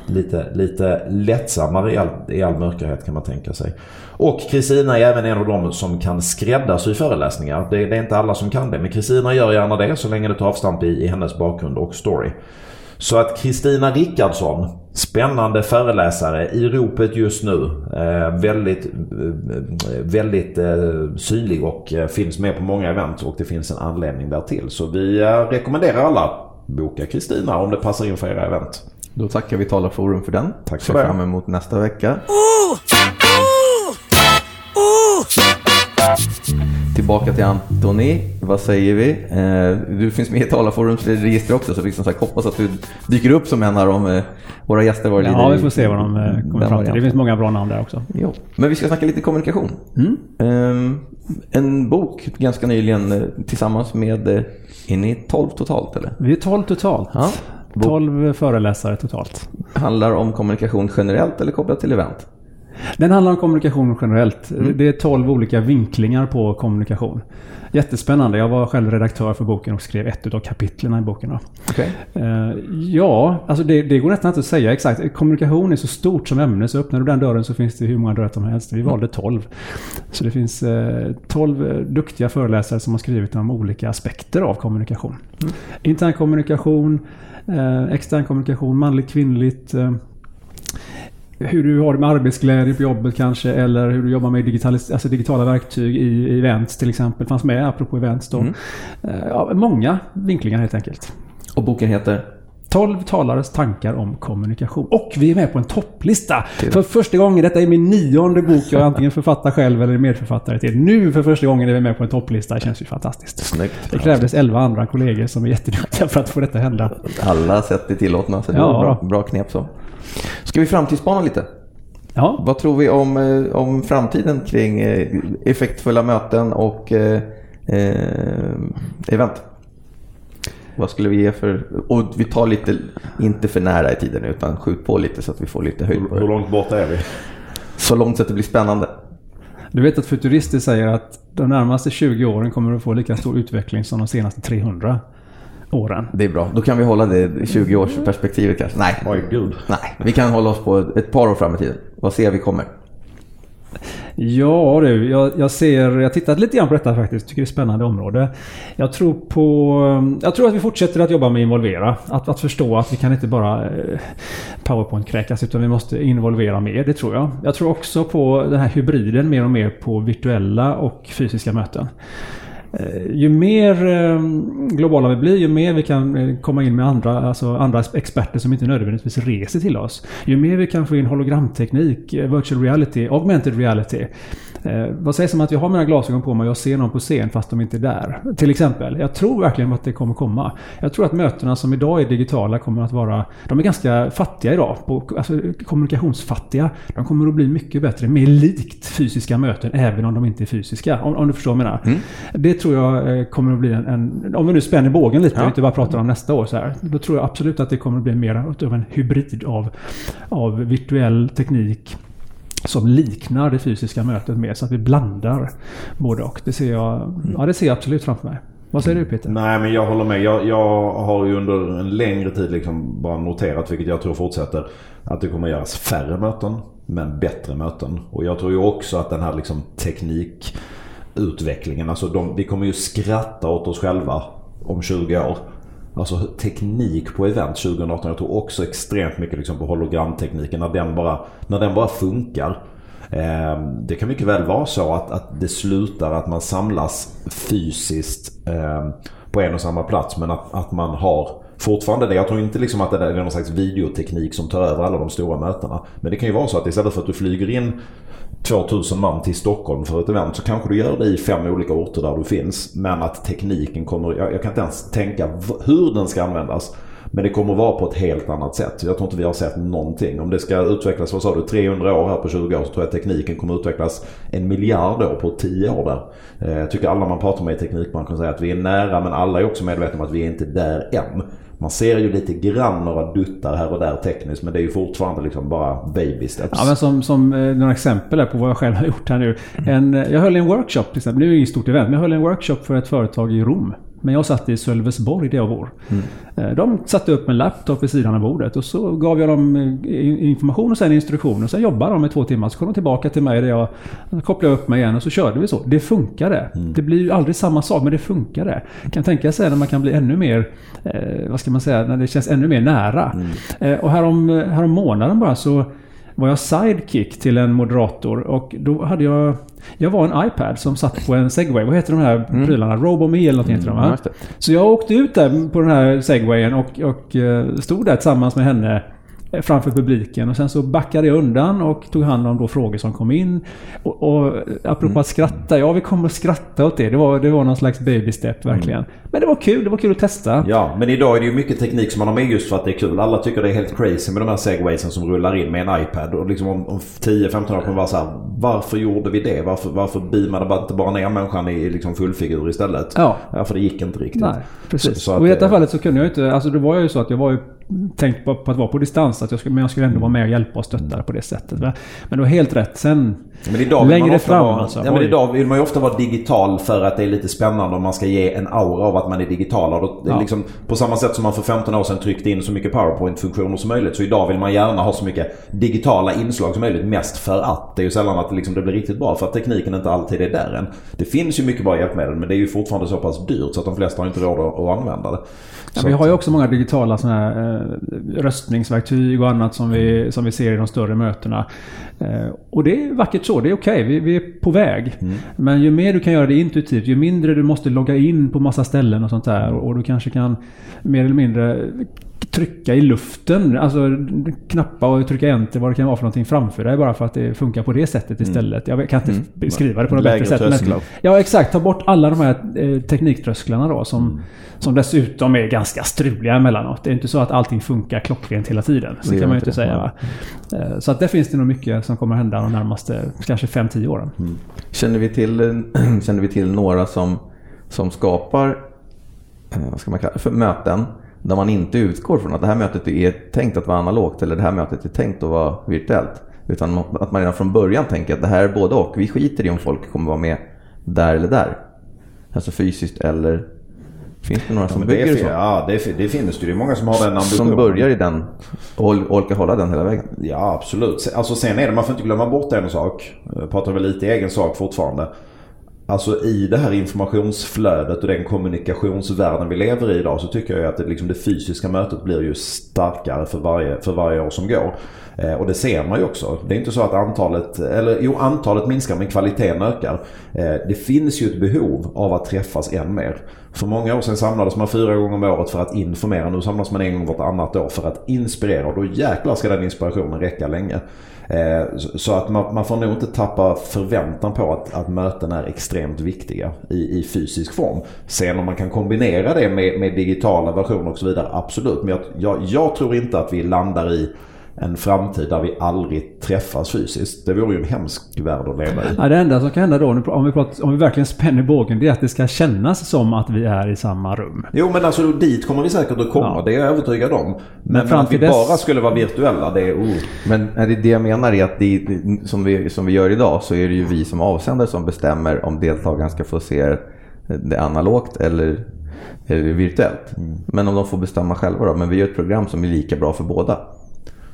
lite, lite lättsammare i all, i all mörkerhet kan man tänka sig. Och Kristina är även en av de som kan skräddarsy föreläsningar. Det, det är inte alla som kan det men Kristina gör gärna det så länge det tar avstamp i, i hennes bakgrund och story. Så att Kristina Rickardsson, spännande föreläsare i ropet just nu. Eh, väldigt eh, väldigt eh, synlig och finns med på många event och det finns en anledning där till. Så vi rekommenderar alla boka Kristina om det passar in för era event. Då tackar vi Talarforum för den. Tack för Ser fram emot nästa vecka. Tillbaka till Antoni. Vad säger vi? Eh, du finns med i Talarforums register också så vi som sagt hoppas att du dyker upp som en av de, eh, våra gäster. Var Ja, vi får se vad de eh, kommer fram till. Det finns många bra namn där också. Jo. Men vi ska snacka lite kommunikation. Mm. Ehm, en bok ganska nyligen eh, tillsammans med, eh, är ni 12 totalt eller? Vi är 12 totalt. Ja. 12 föreläsare totalt. Handlar om kommunikation generellt eller kopplat till event? Den handlar om kommunikation generellt. Mm. Det är 12 olika vinklingar på kommunikation. Jättespännande. Jag var själv redaktör för boken och skrev ett av kapitlen i boken. Okay. Uh, ja, alltså det, det, går nästan inte att säga exakt. Kommunikation är så stort som ämne så öppnar du den dörren så finns det hur många dörrar som helst. Vi valde 12. Så det finns uh, eh, 12 duktiga föreläsare som har skrivit om olika aspekter av kommunikation. Mm. Intern kommunikation, extern kommunikation, manligt, kvinnligt hur du har det med arbetsglädje på jobbet kanske eller hur du jobbar med digitalis- alltså digitala verktyg i events till exempel. Fanns med apropå events då. Mm. Eh, ja, många vinklingar helt enkelt. Och boken heter? 12 talares tankar om kommunikation. Och vi är med på en topplista! För första gången, detta är min nionde bok jag antingen författar själv eller är medförfattare till. Nu för första gången är vi med på en topplista. Det känns ju fantastiskt. Snyggt. Det krävdes 11 andra kollegor som är jätteduktiga för att få detta hända. Alla sätt är tillåtna, så det ja. var bra, bra knep så. Ska vi framtidsspana lite? Ja. Vad tror vi om, eh, om framtiden kring eh, effektfulla möten och eh, eh, event? Vad skulle vi ge för... Och vi tar lite, inte för nära i tiden utan skjut på lite så att vi får lite höjd. Hur långt borta är vi? Så långt så att det blir spännande. Du vet att futurister säger att de närmaste 20 åren kommer att få lika stor utveckling som de senaste 300 åren. Det är bra. Då kan vi hålla det 20-årsperspektivet kanske. Nej. Oj, gud. Nej, vi kan hålla oss på ett par år fram i tiden. Vad ser vi kommer? Ja du, jag, jag ser, jag har tittat lite grann på detta faktiskt. Tycker det är ett spännande område. Jag tror på, jag tror att vi fortsätter att jobba med involvera. Att, att förstå att vi kan inte bara eh, powerpoint-kräkas utan vi måste involvera mer. Det tror jag. Jag tror också på den här hybriden mer och mer på virtuella och fysiska möten. Eh, ju mer eh, globala vi blir, ju mer vi kan eh, komma in med andra, alltså andra experter som inte nödvändigtvis reser till oss. Ju mer vi kan få in hologramteknik, virtual reality, augmented reality. Eh, vad sägs om att jag har mina glasögon på mig och jag ser någon på scen fast de inte är där? Till exempel. Jag tror verkligen att det kommer komma. Jag tror att mötena som idag är digitala kommer att vara... De är ganska fattiga idag. På, alltså kommunikationsfattiga. De kommer att bli mycket bättre. Mer likt fysiska möten även om de inte är fysiska. Om, om du förstår vad jag menar. Mm. Det tror jag eh, kommer att bli en... en om vi nu spänner bågen lite ja. och inte bara pratar om nästa år så här. Då tror jag absolut att det kommer att bli mer av en hybrid av, av virtuell teknik som liknar det fysiska mötet mer så att vi blandar både och. Det ser jag, mm. ja, det ser jag absolut framför mig. Vad säger du Peter? Nej men jag håller med. Jag, jag har ju under en längre tid liksom bara noterat, vilket jag tror fortsätter, att det kommer göras färre möten men bättre möten. Och jag tror ju också att den här liksom Utvecklingen, alltså de, vi kommer ju skratta åt oss själva om 20 år. Alltså teknik på event 2018. Jag tror också extremt mycket liksom på hologramtekniken. När den bara, när den bara funkar. Eh, det kan mycket väl vara så att, att det slutar att man samlas fysiskt eh, på en och samma plats. Men att, att man har fortfarande det. Jag tror inte liksom att det är någon slags videoteknik som tar över alla de stora mötena. Men det kan ju vara så att istället för att du flyger in 2000 man till Stockholm för ett event så kanske du gör det i fem olika orter där du finns. Men att tekniken kommer, jag, jag kan inte ens tänka hur den ska användas. Men det kommer vara på ett helt annat sätt. Jag tror inte vi har sett någonting. Om det ska utvecklas, vad sa du, 300 år här på 20 år så tror jag tekniken kommer utvecklas en miljard år på 10 år där. Eh, jag tycker alla man pratar med i teknikbranschen säger att vi är nära men alla är också medvetna om att vi är inte där än. Man ser ju lite grann några duttar här och där tekniskt men det är ju fortfarande liksom bara baby steps. Ja men som, som eh, några exempel på vad jag själv har gjort här nu. En, eh, jag höll en workshop till exempel, det är ju inget stort event, men jag höll en workshop för ett företag i Rom. Men jag satt i Sölvesborg jag bor. Mm. Eh, de satte upp en laptop vid sidan av bordet och så gav jag dem eh, information och sen instruktioner. Sen jobbade de i två timmar. Så kom de tillbaka till mig där jag kopplade upp mig igen och så körde vi så. Det funkade. Mm. Det blir ju aldrig samma sak men det funkade. Kan tänka sig när man kan bli ännu mer, eh, vad ska man säga, när det känns ännu mer nära. Mm. Eh, och härom, härom månaden bara så var jag sidekick till en moderator och då hade jag jag var en iPad som satt på en segway. Vad heter de här mm. prylarna? Robome eller något heter de va? Mm, så jag åkte ut där på den här segwayen och, och eh, stod där tillsammans med henne framför publiken. Och sen så backade jag undan och tog hand om då frågor som kom in. Och, och apropå mm. att skratta, ja vi kommer att skratta åt det. Det var, det var någon slags baby step verkligen. Mm. Men det var kul, det var kul att testa. Ja, men idag är det ju mycket teknik som man har med just för att det är kul. Alla tycker det är helt crazy med de här segwaysen som rullar in med en iPad. Och liksom om, om 10-15 år kommer vara så här, varför gjorde vi det? Varför, varför beamade man inte bara ner människan i liksom fullfigur istället? Ja. ja. För det gick inte riktigt. Nej, precis. Så, så och i detta fallet så kunde jag inte, alltså det var ju så att jag var ju tänkt på, på att vara på distans. Att jag skulle, men jag skulle ändå vara med och hjälpa och stötta på det sättet. Va? Men du har helt rätt. Sen Men idag längre fram vara, alltså. ja, men idag vill man ju ofta vara digital för att det är lite spännande om man ska ge en aura av att man är digital. Och då, Ja. liksom, på samma sätt som man för 15 år sedan tryckte in så mycket PowerPoint-funktioner som möjligt. Så idag vill man gärna ha så mycket digitala inslag som möjligt. Mest för att. Det är ju sällan att liksom, det blir riktigt bra för att tekniken inte alltid är där än. Det finns ju mycket bra hjälpmedel men det är ju fortfarande så pass dyrt så att de flesta har inte råd att, att använda det. Ja, vi har ju också många digitala såna här, eh, röstningsverktyg och annat som vi, som vi ser i de större mötena. Eh, och det är vackert så, det är okej. Vi, vi är på väg. Mm. Men ju mer du kan göra det intuitivt, ju mindre du måste logga in på massa ställen och sånt där. Och du kanske kan mer eller mindre trycka i luften. Alltså knappa och trycka enter vad det kan vara för någonting framför dig bara för att det funkar på det sättet istället. Jag kan inte beskriva det på något Lägre bättre sätt. trösklar. Ja exakt, ta bort alla de här eh, tekniktrösklarna då som, som dessutom är ganska struliga emellanåt. Det är inte så att allting funkar klockrent hela tiden. Så Det kan man ju inte det. säga. Eh, Så att där finns det nog mycket som kommer hända de närmaste kanske 5-10 åren. Känner vi till, känner vi till några som, som skapar eh, vad ska man kalla för möten där man inte utgår från att det här mötet är tänkt att vara analogt eller det här mötet är tänkt att vara virtuellt. Utan att man redan från början tänker att det här är både och. Vi skiter i om folk kommer vara med där eller där. Alltså fysiskt eller... Finns det några som Men det, bygger är, så? ja, det, det finns det. Det är många som har den ambitionen. Som börjar i den och or- orkar hålla den hela vägen. Ja, absolut. Alltså sen är det, man får inte glömma bort en sak. Jag pratar väl lite egen sak fortfarande. Alltså i det här informationsflödet och den kommunikationsvärlden vi lever i idag så tycker jag att det, liksom det fysiska mötet blir ju starkare för varje, för varje år som går. Eh, och det ser man ju också. Det är inte så att antalet, eller jo antalet minskar men kvaliteten ökar. Eh, det finns ju ett behov av att träffas än mer. För många år sedan samlades man fyra gånger om året för att informera. Nu samlas man en gång vartannat år för att inspirera. Och då jäklar ska den inspirationen räcka länge. Eh, så- Så att man, man får nog inte tappa förväntan på att, att möten är extremt viktiga i, i fysisk form. Sen om man kan kombinera det med, med digitala versioner och så vidare, absolut. Men jag, jag, jag tror inte att vi landar i en framtid där vi aldrig träffas fysiskt. Det vore ju en hemsk värld att leva i. Ja, det enda som kan hända då, om vi, pratar, om vi verkligen spänner bågen, det är att det ska kännas som att vi är i samma rum. Jo men alltså dit kommer vi säkert att komma. Ja. Det är jag övertygad om. Men, men att vi dess- bara skulle vara virtuella, det är... Oh. Men är det, det jag menar är att det, som, vi, som vi gör idag så är det ju vi som avsändare som bestämmer om deltagaren ska få se det analogt eller, eller virtuellt. Men om de får bestämma själva då. Men vi gör ett program som är lika bra för båda.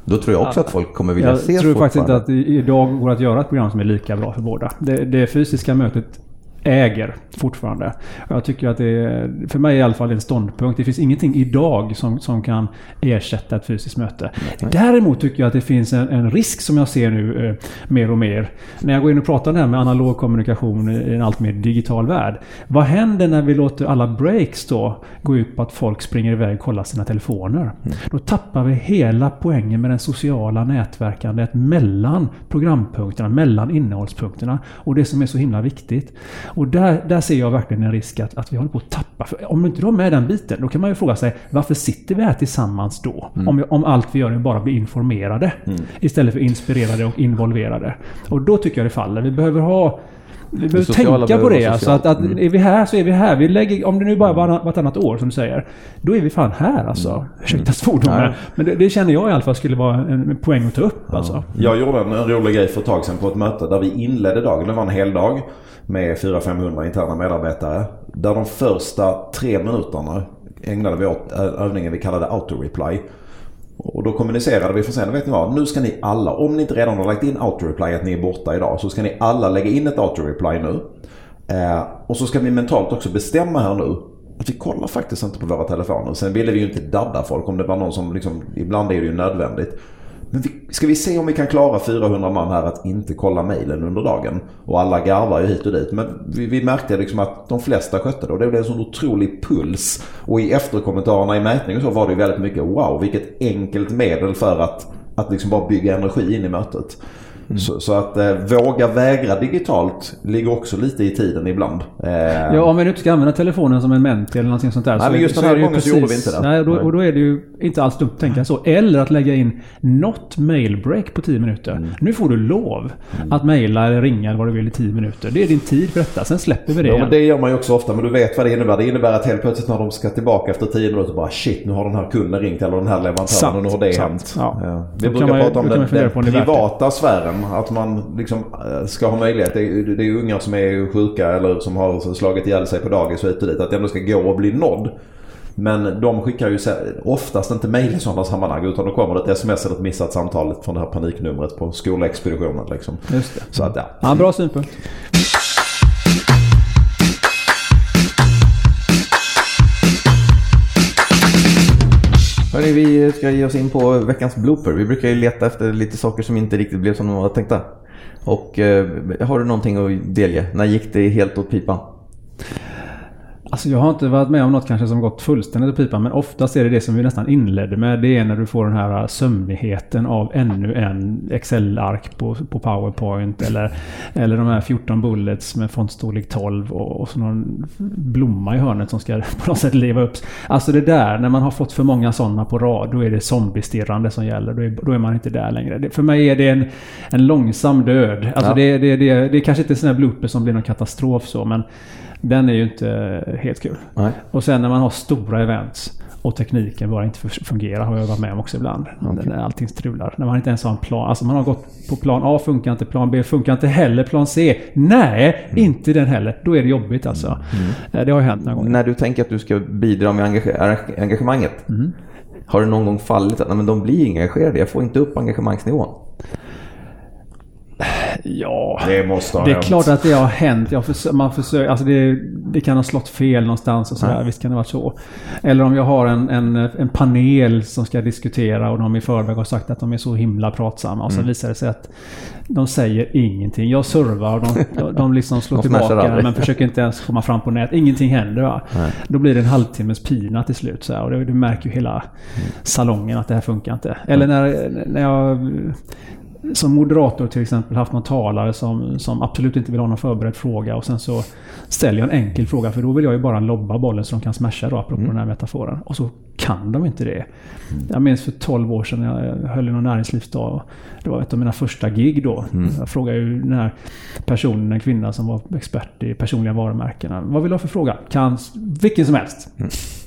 Då tror jag också att folk kommer vilja Jag se tror faktiskt inte fortfarande. att det idag går att göra ett program som är lika bra för båda. Det, det fysiska mötet äger fortfarande. Jag tycker att det är, för mig i alla fall, en ståndpunkt. Det finns ingenting idag som, som kan ersätta ett fysiskt möte. Däremot tycker jag att det finns en, en risk som jag ser nu eh, mer och mer. När jag går in och pratar det här med analog kommunikation i en allt mer digital värld. Vad händer när vi låter alla breaks då gå ut på att folk springer iväg och kollar sina telefoner? Då tappar vi hela poängen med det sociala nätverkandet mellan programpunkterna, mellan innehållspunkterna och det som är så himla viktigt. Och där, där ser jag verkligen en risk att, att vi håller på att tappa. För om inte du har med den biten, då kan man ju fråga sig varför sitter vi här tillsammans då? Om, om allt vi gör är bara bli informerade istället för inspirerade och involverade. Och då tycker jag det faller. Vi behöver ha vi behöver tänka på det. Alltså, att, att Mm. är vi här så är vi här. Vi lägger, om det nu bara varann- vartannat år som du säger. Då är vi fan här alltså. Ursäkta svordomen. Nej. Men det, det känner jag i alla fall skulle vara en, en poäng att ta upp alltså. Jag gjorde en, en rolig grej för ett tag sedan på ett möte där vi inledde dagen. Det var en hel dag med 400-500 interna medarbetare. Där de första tre minuterna ägnade vi åt övningen vi kallade auto-reply. Och då kommunicerade vi för sen, vet ni vad? Nu ska ni alla, om ni inte redan har lagt in auto-reply att ni är borta idag, så ska ni alla lägga in ett auto-reply nu. Eh, och så ska vi mentalt också bestämma här nu att vi kollar faktiskt inte på våra telefoner. Sen ville vi ju inte dadda folk om det var någon som liksom, ibland är det ju nödvändigt. Men vi, ska vi se om vi kan klara 400 man här att inte kolla mejlen under dagen? Och alla garvar ju hit och dit. Men vi, vi märkte liksom att de flesta skötte det och det blev en sån otrolig puls. Och i efterkommentarerna i mätningen så var det ju väldigt mycket wow vilket enkelt medel för att, att liksom bara bygga energi in i mötet. Mm. Så, så att eh, våga vägra digitalt ligger också lite i tiden ibland. Eh, Ja, om vi nu inte ska använda telefonen som en menti eller någonting sånt där. Nej, men just den är här gången så gjorde vi inte det. Nej, då, och då är det ju inte alls dumt att tänka så. Eller att lägga in något mailbreak på 10 minuter. Mm. Nu får du lov att mejla eller ringa eller vad du vill i 10 minuter. Det är din tid för detta. Sen släpper vi det Ja, igen. men det gör man ju också ofta, men du vet vad det innebär. Det innebär att helt plötsligt när de ska tillbaka efter 10 minuter bara shit, nu har den här kunden ringt eller den här leverantören Sant, och nu har det sant. hänt. Ja. Ja. Vi Då brukar man prata om den, den privata sfären. Att man liksom eh, ska ha möjlighet. Det är, det är ungar som är sjuka eller som har slagit ihjäl sig på dagis och hit och dit. Att det ändå ska gå och bli nådd. Men de skickar ju oftast inte mejl i sådana sammanhang utan då kommer det ett sms eller ett missat samtal från det här paniknumret på skolexpeditionen. Liksom. Just det. Så att ja. Ja, bra synpunkt. Hörrni, vi ska ge oss in på veckans blooper. Vi brukar ju leta efter lite saker som inte riktigt blev som de var tänkta. Och eh, har du någonting att delge? När gick det helt åt pipan? Alltså jag har inte varit med om något kanske som gått fullständigt åt pipan men oftast är det det som vi nästan inledde med. Det är när du får den här sömnigheten av ännu en Excel-ark på, på PowerPoint eller, eller de här 14 bullets med fontstorlek 12 och, och så någon blomma i hörnet som ska på något sätt leva upp. Alltså det där, när man har fått för många sådana på rad, då är det zombiestirrande som gäller. Då är, då är man inte där längre. Det, för mig är det en, en långsam död. Alltså Ja. det, det, det, det är kanske inte sån här blooper som blir någon katastrof så men den är ju inte helt kul. Nej. Och sen när man har stora events och tekniken bara inte fun- fungerar har jag varit med om också ibland. När allting strular. När man inte ens har en plan. Alltså man har gått på plan A funkar inte, plan B funkar inte heller, plan C. Nej, inte den heller. Då är det jobbigt alltså. Eh, Det har ju hänt några gånger. När du tänker att du ska bidra med engage- engagemanget. Har det någon gång fallit att nej, men de blir engagerade? Jag får inte upp engagemangsnivån. Ja. Det måste ha Det är hänt. klart att det har hänt. Jag försö- man försöker, alltså det, det kan ha slått fel någonstans och sådär. Ja. Visst kan det vara så. Eller om jag har en, en, en panel som ska diskutera och de i förväg har sagt att de är så himla pratsamma. Och så Mm. visar det sig att de säger ingenting. Jag servar och de, de, liksom slår De tillbaka men försöker inte ens komma fram på nät. Ingenting händer. Va? Nej. Då blir det en halvtimmes pina till slut. Så här, och det, du märker ju hela Mm. salongen att det här funkar inte. Eller när, när jag som moderator till exempel haft någon talare som, som absolut inte vill ha någon förberedd fråga och sen så ställer jag en enkel fråga för då vill jag ju bara lobba bollen så de kan smasha då apropå den här metaforen. Och så kan de inte det. Jag minns för 12 år sedan jag höll i någon näringslivsdag. Det var ett av mina första gig då. Jag frågade ju den här personen, en kvinna som var expert i personliga varumärken. Vad vill du ha för fråga? Kan vilken som helst.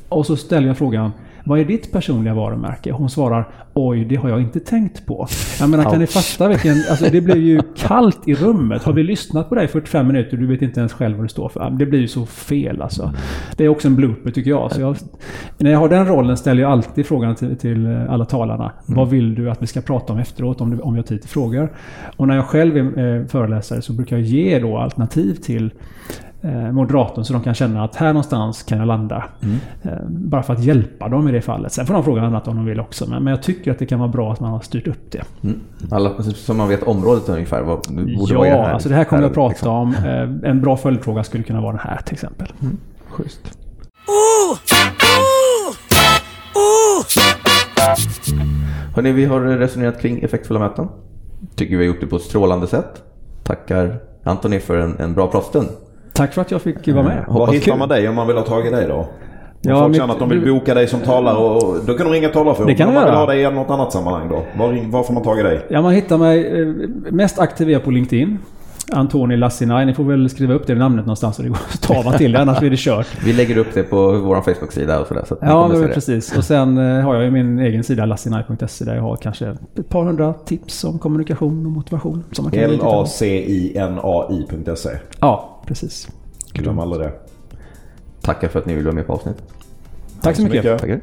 Och så ställer jag frågan vad är ditt personliga varumärke? Hon svarar Oj, det har jag inte tänkt på. Jag menar, kan ni fatta vilken... Alltså det blir ju kallt i rummet. Har vi lyssnat på dig i 45 minuter du vet inte ens själv vad du står för. Det blir ju så fel alltså. Det är också en blooper tycker jag. Så jag när jag har den rollen ställer jag alltid frågan till, till alla talarna. Vad vill du att vi ska prata om efteråt om, du, om jag har tid till frågor? Och när jag själv är eh, föreläsare så brukar jag ge då alternativ till eh, moderatorn så de kan känna att här någonstans kan jag landa. Eh, bara för att hjälpa dem i det fallet. Sen får de fråga annat om de vill också. Men, jag tycker att det kan vara bra att man har styrt upp det. Mm. Alla, så man vet området ungefär. Vad borde vara Ja, det här, alltså det här kommer jag att prata liksom. om. Eh, en bra följdfråga skulle kunna vara den här till exempel. Schysst. Hörrni, vi har resonerat kring effektfulla möten. Tycker vi har gjort det på ett strålande sätt. Tackar Antoni för en, en bra pratstund. Tack för att jag fick vara med. Var hittar man dig om man vill ha tag i dig då? Om Ja, folk mitt- känner att de vill boka dig som talare och då kan de ringa talarfrågor. Det kan om de man vill göra. ha dig i något annat sammanhang då? Var, var får man tag i dig? Ja, man hittar mig eh, mest aktiv på LinkedIn. Antoni Lassinaj. Ni får väl skriva upp det namnet någonstans så det går att stava till det, annars blir det kört. Vi lägger upp det på vår Facebook-sida och sådär. Så Ja, men precis. Och sen eh, har jag ju min egen sida lassinaj.se där jag har kanske ett par hundra tips om kommunikation och motivation. L-A-C-I-N-A-I.se. Ja, precis. Glöm aldrig det. Tackar för att ni vill vara med på avsnittet. Tack så mycket. Tackar.